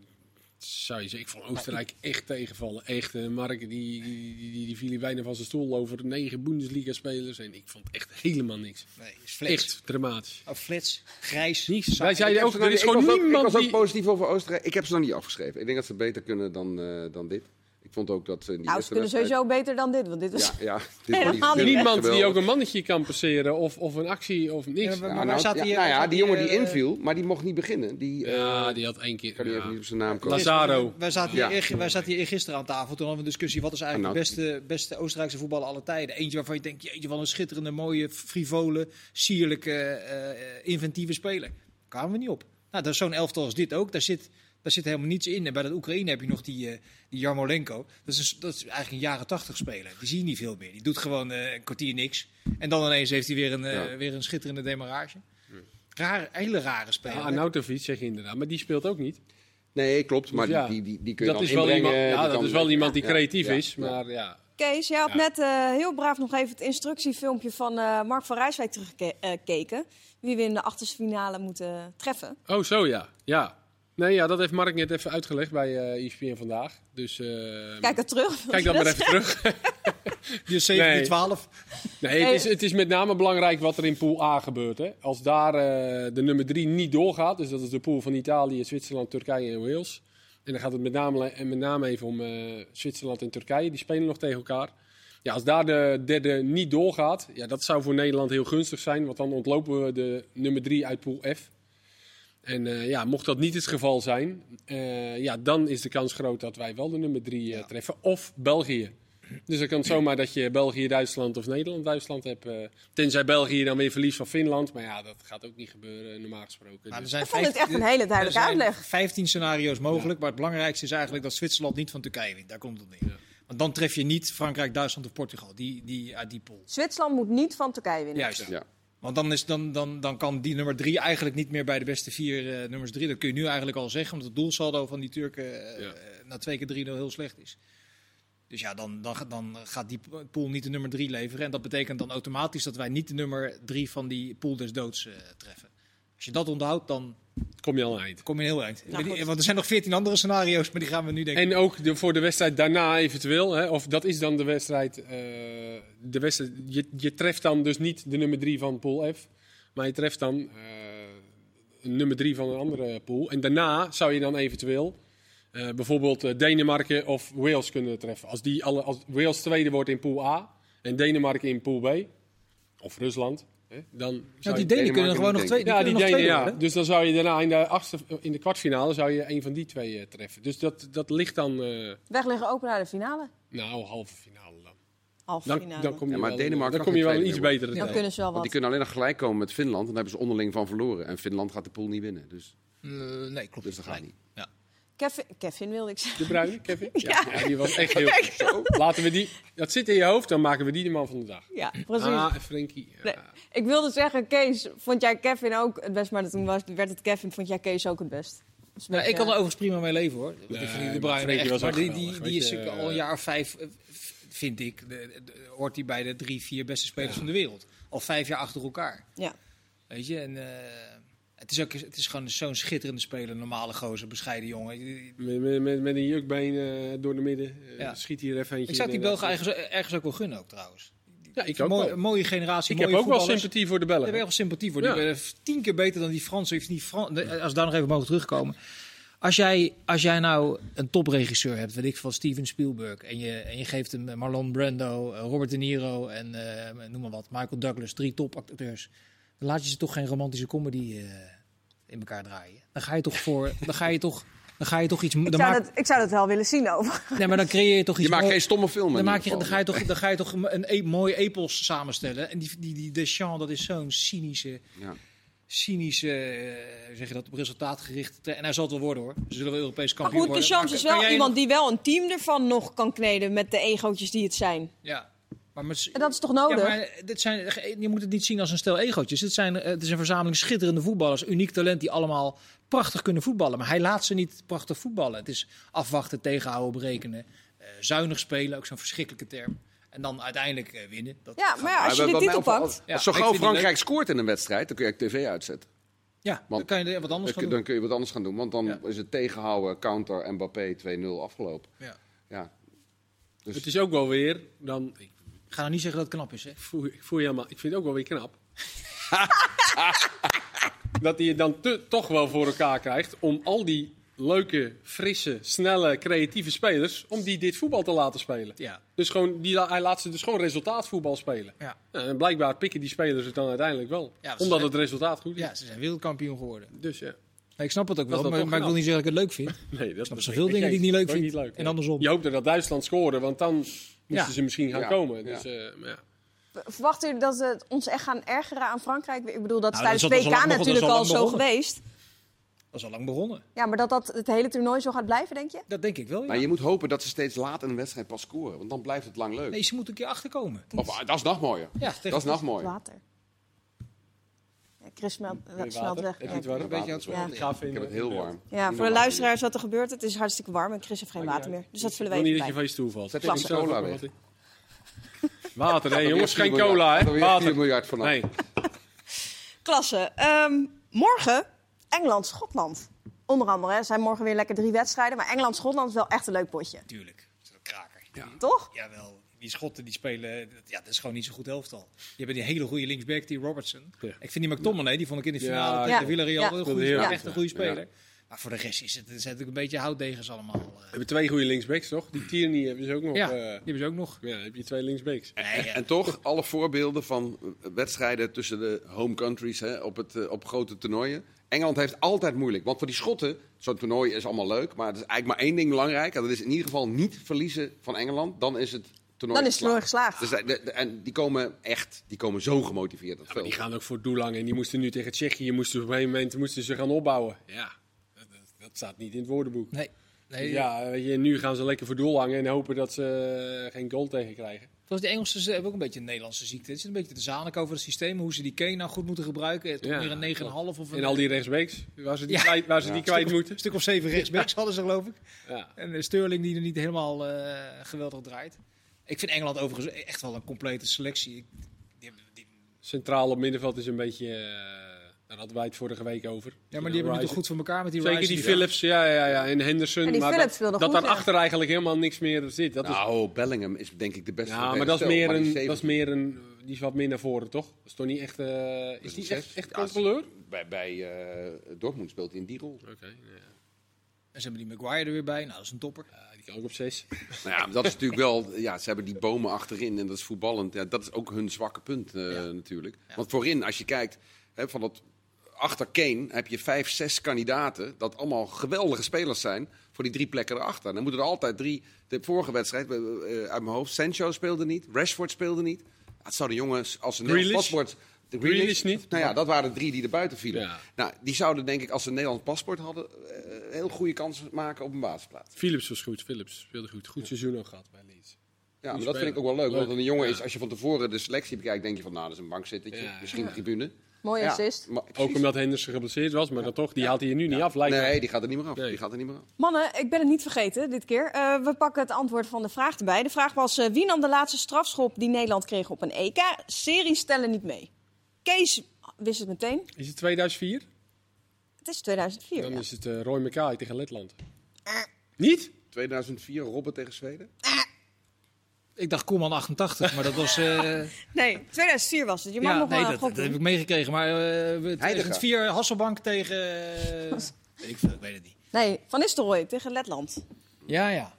[SPEAKER 2] zou je zeggen, ik vond Oostenrijk echt tegenvallen. Echt, eh, Mark, die, die, die, die, viel bijna van zijn stoel over negen Bundesliga-spelers. En ik vond echt helemaal niks.
[SPEAKER 3] Nee, is flits.
[SPEAKER 2] Echt dramatisch.
[SPEAKER 3] Oh, flits, grijs.
[SPEAKER 2] Niets. Wij zeiden ook, er is gewoon niemand
[SPEAKER 4] Ik was ook positief over Oostenrijk. Ik heb ze nog niet afgeschreven. Ik denk dat ze beter kunnen dan, eh, dan dit. Ik vond ook dat ze in die
[SPEAKER 1] Nou, ze kunnen
[SPEAKER 4] wedstrijd-
[SPEAKER 1] sowieso beter dan dit. Want dit was...
[SPEAKER 4] Ja, ja. (laughs) Dit
[SPEAKER 1] Helemaal
[SPEAKER 4] was-
[SPEAKER 1] niet.
[SPEAKER 2] Niemand die ook een mannetje kan passeren of, of een actie of niks.
[SPEAKER 3] Ja,
[SPEAKER 2] Ja,
[SPEAKER 3] maar-
[SPEAKER 4] Ja, nou,
[SPEAKER 3] staat
[SPEAKER 4] ja,
[SPEAKER 3] die,
[SPEAKER 4] nou ja, die
[SPEAKER 3] die,
[SPEAKER 4] jongen die
[SPEAKER 3] eh,
[SPEAKER 4] inviel, maar die mocht niet beginnen. Die, eh,
[SPEAKER 2] die had één keer...
[SPEAKER 4] kan die
[SPEAKER 2] ja.
[SPEAKER 4] even niet op zijn naam komen.
[SPEAKER 2] Lazaro.
[SPEAKER 3] Wij zaten,
[SPEAKER 4] Ja.
[SPEAKER 3] hier, wij zaten hier eergisteren aan tafel. Toen hadden we een discussie. Wat is eigenlijk
[SPEAKER 4] Ah,
[SPEAKER 3] de beste, beste Oostenrijkse voetballer aller tijden? Eentje waarvan je denkt, jeetje, wat een schitterende, mooie, frivole, sierlijke, eh, inventieve speler. Daar kwamen we niet op. Nou, dat is zo'n elftal als dit ook. Daar zit, daar zit helemaal niets in. En bij de Oekraïne heb je nog die, eh, die Jarmolenko. Dat is, een- dat is eigenlijk een jaren tachtig speler. Die zie je niet veel meer. Die doet gewoon eh, een kwartier niks. En dan ineens heeft hij weer een, eh,
[SPEAKER 4] Ja.
[SPEAKER 3] weer een schitterende demarage. Raar, hele rare speler.
[SPEAKER 2] Ja, Arnautovic zeg je inderdaad, maar die speelt ook niet.
[SPEAKER 4] Nee, klopt. Maar
[SPEAKER 2] Dus ja,
[SPEAKER 4] die, die, die, die kun je
[SPEAKER 2] Dat
[SPEAKER 4] dan
[SPEAKER 2] is wel
[SPEAKER 4] inbrengen.
[SPEAKER 2] iemand, ja,
[SPEAKER 4] die
[SPEAKER 2] dat is wel iemand die
[SPEAKER 4] ja,
[SPEAKER 2] creatief
[SPEAKER 4] ja,
[SPEAKER 2] is,
[SPEAKER 4] ja.
[SPEAKER 2] maar ja,
[SPEAKER 1] Kees, jij had
[SPEAKER 2] Ja.
[SPEAKER 1] net eh, heel braaf nog even het instructiefilmpje van eh, Mark van Rijswijk teruggekeken. Wie we in de achterste finale moeten treffen.
[SPEAKER 2] Oh, zo ja. Ja. Nee, ja, dat heeft Mark net even uitgelegd bij eh ESPN vandaag. Dus eh,
[SPEAKER 1] Kijk er terug.
[SPEAKER 2] kijk dan maar even terug. (laughs)
[SPEAKER 3] Je 17,
[SPEAKER 2] Nee.
[SPEAKER 3] 12.
[SPEAKER 2] Nee, het is, het is met name belangrijk wat er in pool A gebeurt. Hè. Als daar eh, de nummer 3 niet doorgaat, dus dat is de pool van Italië, Zwitserland, Turkije en Wales. En dan gaat het met name, en met name even om eh, Zwitserland en Turkije, die spelen nog tegen elkaar. Ja, als daar de derde niet doorgaat, ja, dat zou voor Nederland heel gunstig zijn, want dan ontlopen we de nummer 3 uit pool F. En eh, ja, mocht dat niet het geval zijn, eh, ja, dan is de kans groot dat wij wel de nummer 3 treffen. Of België. Dus dan kan het zomaar dat je België, Duitsland of Nederland, Duitsland hebt. eh, tenzij België dan weer verliest van Finland. Maar ja, dat gaat ook niet gebeuren, normaal gesproken.
[SPEAKER 3] Maar er
[SPEAKER 2] Dus-
[SPEAKER 3] zijn
[SPEAKER 1] Ik vond het echt een hele
[SPEAKER 3] er
[SPEAKER 1] duidelijke
[SPEAKER 3] zijn
[SPEAKER 1] uitleg.
[SPEAKER 3] 15 scenario's mogelijk, maar het belangrijkste is eigenlijk dat Zwitserland niet van Turkije wint. Daar komt het neer. Want dan tref je niet Frankrijk, Duitsland of Portugal, die, die uit die pool.
[SPEAKER 1] Zwitserland moet niet van Turkije winnen.
[SPEAKER 3] Juist.
[SPEAKER 4] Ja.
[SPEAKER 3] Want dan, is, dan, dan, dan kan die nummer drie eigenlijk niet meer bij de beste vier eh, nummers drie. Dat kun je nu eigenlijk al zeggen, omdat het doelsaldo van die Turken
[SPEAKER 2] Ja.
[SPEAKER 3] eh, na twee keer 3-0 heel slecht is. Dus ja, dan, dan, dan gaat die pool niet de nummer drie leveren. En dat betekent dan automatisch dat wij niet de nummer drie van die pool des doods eh, treffen. Als je dat onthoudt, dan
[SPEAKER 2] kom je al een eind.
[SPEAKER 3] kom je heel eind.
[SPEAKER 1] Nou.
[SPEAKER 3] Want er zijn nog veertien andere scenario's, maar die gaan we nu denken.
[SPEAKER 2] En ook de, voor de wedstrijd daarna eventueel. Hè, of dat is dan de wedstrijd. eh, de wedstrijd je, je treft dan dus niet de nummer 3 van pool F. Maar je treft dan eh, een nummer 3 van een andere pool. En daarna zou je dan eventueel eh, bijvoorbeeld Denemarken of Wales kunnen treffen. Als, die alle, als Wales tweede wordt in pool A en Denemarken in pool B. Of Rusland. Dan
[SPEAKER 3] Ja,
[SPEAKER 2] zou
[SPEAKER 3] die Denen kunnen gewoon nog twee.
[SPEAKER 2] ja, die Denen, ja. Dus dan zou je daarna in de, achtste, in de kwartfinale zou je een van die twee eh, treffen. Dus dat, dat ligt dan, eh,
[SPEAKER 1] Weg liggen open naar de finale.
[SPEAKER 2] nou, halve finale dan.
[SPEAKER 1] Halve
[SPEAKER 2] Dan,
[SPEAKER 1] finale.
[SPEAKER 2] dan kom je
[SPEAKER 4] Ja, maar
[SPEAKER 2] wel,
[SPEAKER 4] Denemarken
[SPEAKER 2] dan
[SPEAKER 4] kan
[SPEAKER 2] kom je wel een iets betere
[SPEAKER 1] dan kunnen ze wel
[SPEAKER 4] Want
[SPEAKER 1] wat.
[SPEAKER 4] die kunnen alleen nog gelijk komen met Finland. En dan hebben ze onderling van verloren. En Finland gaat de pool niet winnen. Dus,
[SPEAKER 3] Eh, nee, klopt.
[SPEAKER 4] dus dat gaat niet.
[SPEAKER 3] Ja.
[SPEAKER 1] Kevin, Kevin wilde ik zeggen.
[SPEAKER 2] De bruine, Kevin? (laughs) Ja, ja, die was echt heel goed. Laten we die, dat zit in je hoofd, dan maken we die de man van de dag.
[SPEAKER 1] Ja, precies.
[SPEAKER 2] Ah, en Frenkie. Ja.
[SPEAKER 1] Nee. Ik wilde zeggen, Kees, vond jij Kevin ook het best? Maar toen was, werd het Kevin, vond jij Kees ook het best? Dus
[SPEAKER 3] Nou, ik kan er overigens prima mee leven hoor.
[SPEAKER 2] Nee,
[SPEAKER 3] de Bruyne
[SPEAKER 2] Frenkie
[SPEAKER 3] echt,
[SPEAKER 2] was
[SPEAKER 3] maar
[SPEAKER 2] ook
[SPEAKER 3] die, die,
[SPEAKER 2] geweldig,
[SPEAKER 3] die
[SPEAKER 2] weet
[SPEAKER 3] is
[SPEAKER 2] je, eh,
[SPEAKER 3] al een jaar of vijf, eh, vind ik, de, de- hoort hij bij de drie, vier beste spelers van de wereld. Al vijf jaar achter elkaar.
[SPEAKER 1] Ja.
[SPEAKER 3] Weet je, en eh, het, is ook, het is gewoon zo'n schitterende speler, normale gozer, bescheiden jongen.
[SPEAKER 2] Met, met, met, met een jukbeen eh, door de midden. eh,
[SPEAKER 3] Ja.
[SPEAKER 2] Schiet hier even eentje.
[SPEAKER 3] Ik zou die Belgen ergens, ergens ook wel gunnen ook trouwens.
[SPEAKER 2] Ja, ik ook
[SPEAKER 3] Mooi-
[SPEAKER 2] wel.
[SPEAKER 3] Een mooie generatie,
[SPEAKER 2] Ik heb
[SPEAKER 3] mooie
[SPEAKER 2] ook wel sympathie voor de Belgen.
[SPEAKER 3] heb ik wel sympathie voor.
[SPEAKER 2] Ja.
[SPEAKER 3] Die tien keer beter dan die Fransen. Heeft die Fran als we daar nog even mogen terugkomen. Als jij, als jij nou een topregiseur hebt, weet ik van Steven Spielberg, en je, en je geeft hem Marlon Brando, eh, Robert De Niro en noem maar wat, Michael Douglas, drie topacteurs, dan laat je ze toch geen romantische comedy eh, in elkaar draaien. Dan ga je toch voor, dan ga je toch, dan ga je toch iets.
[SPEAKER 1] Ik zou,
[SPEAKER 3] maak,
[SPEAKER 1] dat, ik zou dat wel willen zien over.
[SPEAKER 3] nee, maar dan creëer je toch iets.
[SPEAKER 4] Je maakt
[SPEAKER 3] mooi-
[SPEAKER 4] geen stomme film.
[SPEAKER 3] dan, maak je, dan, ga je toch, dan ga je toch een e mooi epos samenstellen. En die, die, die Deschamps, dat is zo'n cynische,
[SPEAKER 4] Ja.
[SPEAKER 3] cynische, eh, hoe zeg je dat, op resultaat gericht. En hij zal het wel worden hoor. Ze zullen wel Europees
[SPEAKER 1] Maar
[SPEAKER 3] kampioen
[SPEAKER 1] goed,
[SPEAKER 3] worden.
[SPEAKER 1] Deschamps
[SPEAKER 3] Maar
[SPEAKER 1] is
[SPEAKER 3] kan
[SPEAKER 1] wel
[SPEAKER 3] jij
[SPEAKER 1] iemand
[SPEAKER 3] nog-
[SPEAKER 1] die wel een team ervan nog kan kneden met de egootjes die het zijn.
[SPEAKER 3] Ja, maar met,
[SPEAKER 1] En dat is toch nodig?
[SPEAKER 3] Ja, maar dit zijn, je moet het niet zien als een stel egootjes. Het, zijn, eh, het is een verzameling schitterende voetballers. Uniek talent die allemaal prachtig kunnen voetballen. Maar hij laat ze niet prachtig voetballen. Het is afwachten, tegenhouden, berekenen. eh, zuinig spelen, ook zo'n verschrikkelijke term. En dan uiteindelijk eh, winnen. Dat
[SPEAKER 1] Ja, maar ja, als je
[SPEAKER 4] Maar
[SPEAKER 1] de titel pakt.
[SPEAKER 3] Ja,
[SPEAKER 4] Als zo gauw Frankrijk scoort in een wedstrijd, dan kun je tv uitzetten.
[SPEAKER 3] ja, dan kan je wat anders
[SPEAKER 4] Dan,
[SPEAKER 3] gaan
[SPEAKER 4] kun-
[SPEAKER 3] doen.
[SPEAKER 4] dan kun je wat anders gaan doen. Want dan
[SPEAKER 3] Ja.
[SPEAKER 4] is het tegenhouden, counter, Mbappé 2-0 afgelopen.
[SPEAKER 3] Ja.
[SPEAKER 4] Ja.
[SPEAKER 2] Het is ook wel weer, dan, ik
[SPEAKER 3] Ik ga nou niet zeggen dat het knap is. Hè?
[SPEAKER 2] voel, ik voel je helemaal, ik vind het ook wel weer knap. (laughs) dat hij het dan te- toch wel voor elkaar krijgt om al die leuke, frisse, snelle, creatieve spelers, om die dit voetbal te laten spelen.
[SPEAKER 3] Ja.
[SPEAKER 2] Dus gewoon, die, hij laat ze dus gewoon resultaatvoetbal spelen.
[SPEAKER 3] Ja.
[SPEAKER 2] En blijkbaar pikken die spelers het dan uiteindelijk wel.
[SPEAKER 3] Ja,
[SPEAKER 2] omdat het resultaat goed is.
[SPEAKER 3] ja, ze zijn wereldkampioen geworden.
[SPEAKER 2] Dus ja.
[SPEAKER 3] Ja, ik snap het ook wel, maar, maar ik wil niet zeggen dat ik het leuk vind. (laughs)
[SPEAKER 2] Nee, dat
[SPEAKER 3] snap
[SPEAKER 2] is
[SPEAKER 3] zoveel dingen die ik niet leuk vind. En
[SPEAKER 2] nee.
[SPEAKER 3] andersom.
[SPEAKER 2] Je hoopte dat Duitsland scoorde, want dan moesten
[SPEAKER 3] Ja.
[SPEAKER 2] ze misschien gaan
[SPEAKER 4] Ja.
[SPEAKER 2] komen.
[SPEAKER 4] Ja.
[SPEAKER 2] Dus, eh, maar ja.
[SPEAKER 1] Verwachten jullie dat ze ons echt gaan ergeren aan Frankrijk? Ik bedoel, dat is
[SPEAKER 3] Nou,
[SPEAKER 1] tijdens WK natuurlijk al zo
[SPEAKER 3] begonnen.
[SPEAKER 1] geweest.
[SPEAKER 3] Dat is al lang begonnen.
[SPEAKER 1] Ja, maar dat dat het hele toernooi zo gaat blijven, denk je?
[SPEAKER 3] Dat denk ik wel, ja.
[SPEAKER 4] Maar je moet hopen dat ze steeds laat in een wedstrijd pas scoren. Want dan blijft het lang leuk.
[SPEAKER 3] Nee, ze moeten een keer achterkomen.
[SPEAKER 4] Of, ah, dat is nog mooier.
[SPEAKER 3] Ja,
[SPEAKER 4] Dat is nog mooier.
[SPEAKER 1] Water. Ja, Chris smelt, smelt weg.
[SPEAKER 2] Heb je
[SPEAKER 1] Ja.
[SPEAKER 2] het warm?
[SPEAKER 3] Een beetje aan het
[SPEAKER 1] Ja.
[SPEAKER 3] zwemmen.
[SPEAKER 2] Ik
[SPEAKER 4] heb het heel warm.
[SPEAKER 1] Ja, voor de luisteraars wat er gebeurt, het is hartstikke warm en Chris heeft geen water meer. Dus dat vullen
[SPEAKER 2] Ik
[SPEAKER 1] we even
[SPEAKER 2] niet dat je van je stoel valt.
[SPEAKER 4] Zet
[SPEAKER 1] even
[SPEAKER 4] cola weg.
[SPEAKER 2] Water, hè jongens, geen
[SPEAKER 4] 4
[SPEAKER 2] cola, hè?
[SPEAKER 4] Weer 4
[SPEAKER 2] Water.
[SPEAKER 4] miljard vanaf.
[SPEAKER 2] Nee. (laughs)
[SPEAKER 1] Klasse. Ehm, morgen Engeland-Schotland. Onder andere hè, zijn morgen weer lekker drie wedstrijden. Maar Engeland-Schotland is wel echt een leuk potje.
[SPEAKER 3] Tuurlijk, dat is een kraker.
[SPEAKER 1] Toch?
[SPEAKER 3] Jawel, die Schotten die spelen, dat- ja, dat is gewoon niet zo goed elftal. Je hebt die hele goede linksback, die Robertson.
[SPEAKER 2] Ja.
[SPEAKER 3] Ik vind die McTominay, die vond ik in de finale
[SPEAKER 1] ja.
[SPEAKER 3] tegen Villarreal
[SPEAKER 1] Ja.
[SPEAKER 3] goede,
[SPEAKER 2] heel
[SPEAKER 3] echt
[SPEAKER 2] goed,
[SPEAKER 3] een goede
[SPEAKER 4] ja.
[SPEAKER 3] speler. Maar voor de rest is het, het natuurlijk een beetje houtdegens allemaal. eh.
[SPEAKER 2] We hebben twee goede linksbacks, toch? Die Tierney hebben ze ook nog.
[SPEAKER 3] Ja,
[SPEAKER 2] eh,
[SPEAKER 3] die hebben ze ook nog.
[SPEAKER 2] ja, dan heb je twee linksbacks.
[SPEAKER 3] Nee, ja.
[SPEAKER 4] En toch, alle voorbeelden van eh, wedstrijden tussen de home countries hè, op, het, op grote toernooien. Engeland heeft altijd moeilijk. Want voor die Schotten, zo'n toernooi is allemaal leuk. Maar er is eigenlijk maar één ding belangrijk. En dat is in ieder geval niet verliezen van Engeland. Dan is het toernooi
[SPEAKER 1] Dan is het toernooi
[SPEAKER 4] geslaagd. Dus, de- de- en die komen echt, die komen zo gemotiveerd. Dat
[SPEAKER 2] Maar
[SPEAKER 4] veld.
[SPEAKER 2] die gaan ook voor doellang. En die moesten nu tegen Tsjechië, moesten op een gegeven moment moesten ze gaan opbouwen. Ja, dat, staat niet in het woordenboek.
[SPEAKER 3] Nee. nee
[SPEAKER 2] Ja, weet je, nu gaan ze lekker voor doel hangen en hopen dat ze eh, geen goal tegen krijgen.
[SPEAKER 3] Zoals die Engelsen ze hebben ook een beetje een Nederlandse ziekte. Het is een beetje te zanik over het systeem, hoe ze die Kane nou goed moeten gebruiken. Toch
[SPEAKER 2] Ja,
[SPEAKER 3] meer een 9,5 of een,
[SPEAKER 2] En al die rechtsbacks, waar ze die
[SPEAKER 3] Ja.
[SPEAKER 2] kwijt, waar ze
[SPEAKER 4] Ja.
[SPEAKER 2] die kwijt
[SPEAKER 3] een
[SPEAKER 2] moeten.
[SPEAKER 3] stuk of zeven rechtsbacks hadden ze geloof ik.
[SPEAKER 2] Ja.
[SPEAKER 3] En eh, Sterling die er niet helemaal eh, geweldig draait. Ik vind Engeland overigens echt wel een complete selectie. Ik- Die, hebben- die,
[SPEAKER 2] Centraal op middenveld is een beetje, eh, daar hadden wij het vorige week over.
[SPEAKER 3] ja, maar die hebben het toch goed voor elkaar met die
[SPEAKER 2] Zeker
[SPEAKER 3] Rice
[SPEAKER 2] die Phillips, ja, ja, ja, en Henderson.
[SPEAKER 1] En die
[SPEAKER 2] maar
[SPEAKER 1] Phillips
[SPEAKER 2] dat, dat daarachter eigenlijk helemaal niks meer zit. Dat is,
[SPEAKER 4] Nou, Bellingham is denk ik de beste.
[SPEAKER 2] ja,
[SPEAKER 4] van
[SPEAKER 2] maar dat is, meer een,
[SPEAKER 4] die
[SPEAKER 2] dat is
[SPEAKER 4] 17.
[SPEAKER 2] meer een, die is wat meer naar voren, toch? Dat is toch niet echt, eh, is die
[SPEAKER 4] zes.
[SPEAKER 2] echt, echt
[SPEAKER 4] Ja,
[SPEAKER 2] controleur?
[SPEAKER 4] Bij, bij eh, Dortmund speelt hij in die rol.
[SPEAKER 2] Oké, ja.
[SPEAKER 3] En ze hebben die Maguire er weer bij. Nou, dat is een topper.
[SPEAKER 2] Ja, die kan ook op zes. (laughs)
[SPEAKER 4] Nou ja, dat is natuurlijk wel. Ja, ze hebben die bomen achterin en dat is voetballend. Ja, dat is ook hun zwakke punt eh,
[SPEAKER 3] Ja.
[SPEAKER 4] natuurlijk. Want voorin, als je kijkt, hè, van dat achter Kane heb je vijf, zes kandidaten. Dat allemaal geweldige spelers zijn voor die drie plekken erachter. Dan moeten er altijd drie. De vorige wedstrijd, eh, uit mijn hoofd, Sancho speelde niet, Rashford speelde niet. Het zouden jongens als een
[SPEAKER 2] Grealish?
[SPEAKER 4] paspoort. De
[SPEAKER 2] niet?
[SPEAKER 4] Nou ja, dat waren de drie die er buiten vielen.
[SPEAKER 2] Ja.
[SPEAKER 4] Nou, die zouden denk ik, als ze een Nederlands paspoort hadden, eh, heel goede kansen maken op een basisplaats.
[SPEAKER 2] Philips was goed, Philips speelde goed. Goed seizoen ook gehad bij Leeds.
[SPEAKER 4] Ja, maar dat vind ik ook wel leuk. Want een jongen
[SPEAKER 2] Ja.
[SPEAKER 4] is, als je van tevoren de selectie bekijkt, denk je van, nou, dat is een bankzittertje.
[SPEAKER 2] Ja.
[SPEAKER 4] Misschien een tribune.
[SPEAKER 1] Mooie
[SPEAKER 4] Ja,
[SPEAKER 1] assist.
[SPEAKER 4] maar-
[SPEAKER 2] Ook omdat Henderson geblesseerd was, maar dan toch, die haalt hij er nu niet af. Lijkt me.
[SPEAKER 4] Nee, die gaat er niet meer af.
[SPEAKER 2] Nee.
[SPEAKER 4] Die gaat er niet meer af.
[SPEAKER 1] Mannen, ik ben het niet vergeten dit keer. Eh, we pakken het antwoord van de vraag erbij. De vraag was, eh, wie nam de laatste strafschop die Nederland kreeg op een EK? Series stellen niet mee. Kees wist het meteen.
[SPEAKER 2] Is het 2004?
[SPEAKER 1] Het is 2004.
[SPEAKER 2] Dan
[SPEAKER 1] ja.
[SPEAKER 2] is het eh, Roy McKay tegen Letland. Niet?
[SPEAKER 4] 2004, Robben tegen Zweden.
[SPEAKER 3] Ik dacht Koeman 88, maar dat was... eh, (laughs)
[SPEAKER 1] Nee, 2004 was het. Je mag
[SPEAKER 3] ja,
[SPEAKER 1] nog
[SPEAKER 3] nee,
[SPEAKER 1] wel
[SPEAKER 3] dat, dat heb ik meegekregen. Maar eh
[SPEAKER 4] Heidegger.
[SPEAKER 3] 2004 Hasselbank tegen... eh, weet ik, weet het niet.
[SPEAKER 1] Nee, Van Nistelrooy tegen Letland.
[SPEAKER 3] Ja, ja.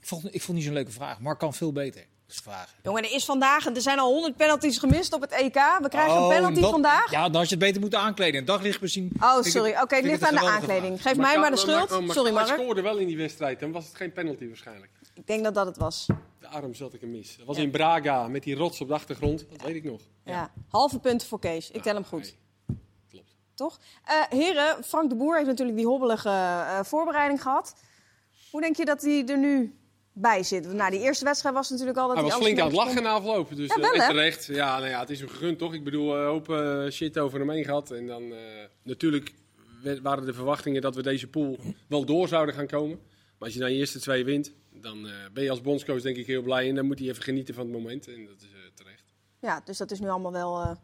[SPEAKER 3] Ik vond, ik vond niet zo'n leuke vraag. Mark kan veel beter. Vraag.
[SPEAKER 1] Jongen, er is vandaag, er zijn al 100 penalties gemist op het EK. We krijgen een
[SPEAKER 3] Oh,
[SPEAKER 1] penalty
[SPEAKER 3] dat-
[SPEAKER 1] vandaag.
[SPEAKER 3] Ja, dan had je het beter moeten aankleden. Een daglicht bezien.
[SPEAKER 1] Oh, sorry. Oké,
[SPEAKER 3] ik
[SPEAKER 1] ligt aan de aankleding. Geef mij maar de schuld. Sorry,
[SPEAKER 2] Hij
[SPEAKER 1] Mark.
[SPEAKER 2] scoorde wel in die wedstrijd, dan was het geen penalty waarschijnlijk.
[SPEAKER 1] Ik denk dat dat het was.
[SPEAKER 2] De arm zat ik hem mis. Dat was
[SPEAKER 1] Ja.
[SPEAKER 2] in Braga, met die rots op de achtergrond. Dat weet ik nog.
[SPEAKER 1] Ja. Halve punten voor Kees. Ik tel hem goed.
[SPEAKER 2] Nee, Klopt.
[SPEAKER 1] Toch? Eh, heren, Frank de Boer heeft natuurlijk die hobbelige eh, voorbereiding gehad. Hoe denk je dat hij er nu bij zit? Nou, die eerste wedstrijd was natuurlijk al dat
[SPEAKER 2] Hij was flink aan het lachen na afloop. Dus
[SPEAKER 1] Ja,
[SPEAKER 2] eh,
[SPEAKER 1] wel,
[SPEAKER 2] en terecht. Ja, nou ja, het is hem gegund toch? Ik bedoel, een hoop eh, shit over hem heen gehad. En dan eh, natuurlijk waren de verwachtingen dat we deze pool wel door zouden gaan komen. Maar als je dan je eerste twee wint, dan eh, ben je als bondscoach denk ik heel blij. En dan moet hij even genieten van het moment. En dat is eh, terecht.
[SPEAKER 1] Ja, dus dat is nu allemaal wel...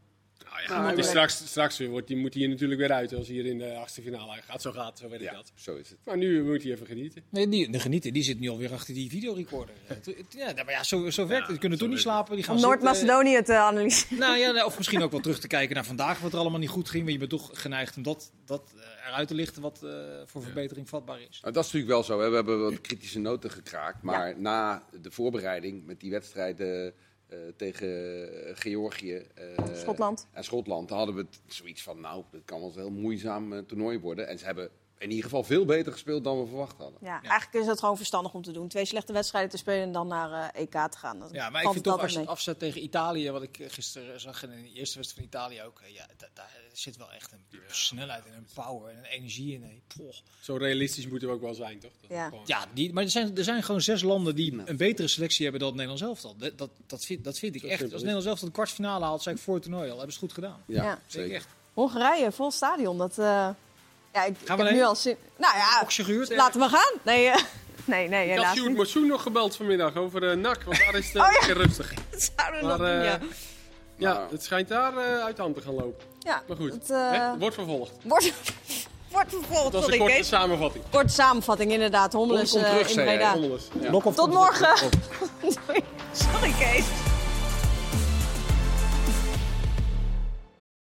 [SPEAKER 2] Nou ja,
[SPEAKER 1] Nou,
[SPEAKER 2] het is straks, straks weer wordt, die, moet hij er natuurlijk weer uit als hij hier in de achtste finale gaat. Zo gaat, zo weet ik
[SPEAKER 4] Ja,
[SPEAKER 2] dat.
[SPEAKER 4] zo is het.
[SPEAKER 2] Maar nu moet hij even genieten.
[SPEAKER 3] Nee, die, de genieten, die zit nu alweer achter die videorecorder. (laughs) Ja, maar ja, zo, zo werkt het. Die kunnen toen niet slapen. Die gaan.
[SPEAKER 1] Noord-Macedonië te analyseren.
[SPEAKER 3] Nou ja, of misschien ook wel terug te kijken naar vandaag, wat er allemaal niet goed ging. Maar je bent toch geneigd om dat, dat eh, eruit te lichten wat eh, voor verbetering vatbaar is.
[SPEAKER 4] Nou, dat is natuurlijk wel zo. Hè. We hebben wat kritische noten gekraakt. Maar na de voorbereiding met die wedstrijden eh, tegen Georgië eh,
[SPEAKER 1] Schotland.
[SPEAKER 4] en Schotland, dan hadden we zoiets van, nou, dat kan wel eens een heel moeizaam eh, toernooi worden. En ze hebben in ieder geval veel beter gespeeld dan we verwacht hadden.
[SPEAKER 1] Ja, eigenlijk is het gewoon verstandig om te doen. Twee slechte wedstrijden te spelen en dan naar eh, EK te gaan. Dat
[SPEAKER 3] Ja, maar ik vind
[SPEAKER 1] het
[SPEAKER 3] toch als je het afzet tegen Italië, wat ik gisteren zag in de eerste wedstrijd van Italië ook. Ja, da- daar zit wel echt een snelheid en een power en een energie in. Poh.
[SPEAKER 2] Zo realistisch moeten we ook wel zijn, toch? Dat
[SPEAKER 1] Ja.
[SPEAKER 3] Ja, die, maar er zijn, er zijn gewoon zes landen die een betere selectie hebben dan het Nederlands elftal. Dat, dat, dat, vind, dat vind ik
[SPEAKER 2] Zo
[SPEAKER 3] echt. Als
[SPEAKER 2] is
[SPEAKER 3] Nederlands elftal de kwartfinale haalt, zei ik voor het toernooi al, hebben ze het goed gedaan.
[SPEAKER 4] Ja, zeker.
[SPEAKER 3] echt.
[SPEAKER 1] Hongarije, vol stadion. Dat, eh, ja, ik, ik
[SPEAKER 3] we
[SPEAKER 1] heb nu al zin... Nou ja,
[SPEAKER 3] gehuurd?
[SPEAKER 1] laten we gaan. Nee, eh, (laughs) Nee, nee,
[SPEAKER 2] Ik had
[SPEAKER 1] helaas
[SPEAKER 2] Sjoerd nog gebeld vanmiddag over uh, NAC, want daar is het
[SPEAKER 1] Oh,
[SPEAKER 2] uh,
[SPEAKER 1] ja.
[SPEAKER 2] lekker rustig.
[SPEAKER 1] Dat (laughs) zouden we
[SPEAKER 2] Maar,
[SPEAKER 1] nog doen, ja.
[SPEAKER 2] eh, Ja, het schijnt daar uh, uit de hand te gaan lopen.
[SPEAKER 1] Ja,
[SPEAKER 2] Maar goed,
[SPEAKER 1] het, uh,
[SPEAKER 2] hè? wordt vervolgd.
[SPEAKER 1] wordt, (laughs) wordt vervolgd.
[SPEAKER 2] Dat
[SPEAKER 1] Sorry,
[SPEAKER 2] een korte
[SPEAKER 1] Kees.
[SPEAKER 2] samenvatting.
[SPEAKER 1] Korte samenvatting, inderdaad. Hommelus
[SPEAKER 4] komt
[SPEAKER 1] uh,
[SPEAKER 4] terug,
[SPEAKER 1] in
[SPEAKER 4] zei.
[SPEAKER 2] Ja.
[SPEAKER 1] Tot
[SPEAKER 3] komt-
[SPEAKER 1] morgen. (laughs) Sorry, Kees.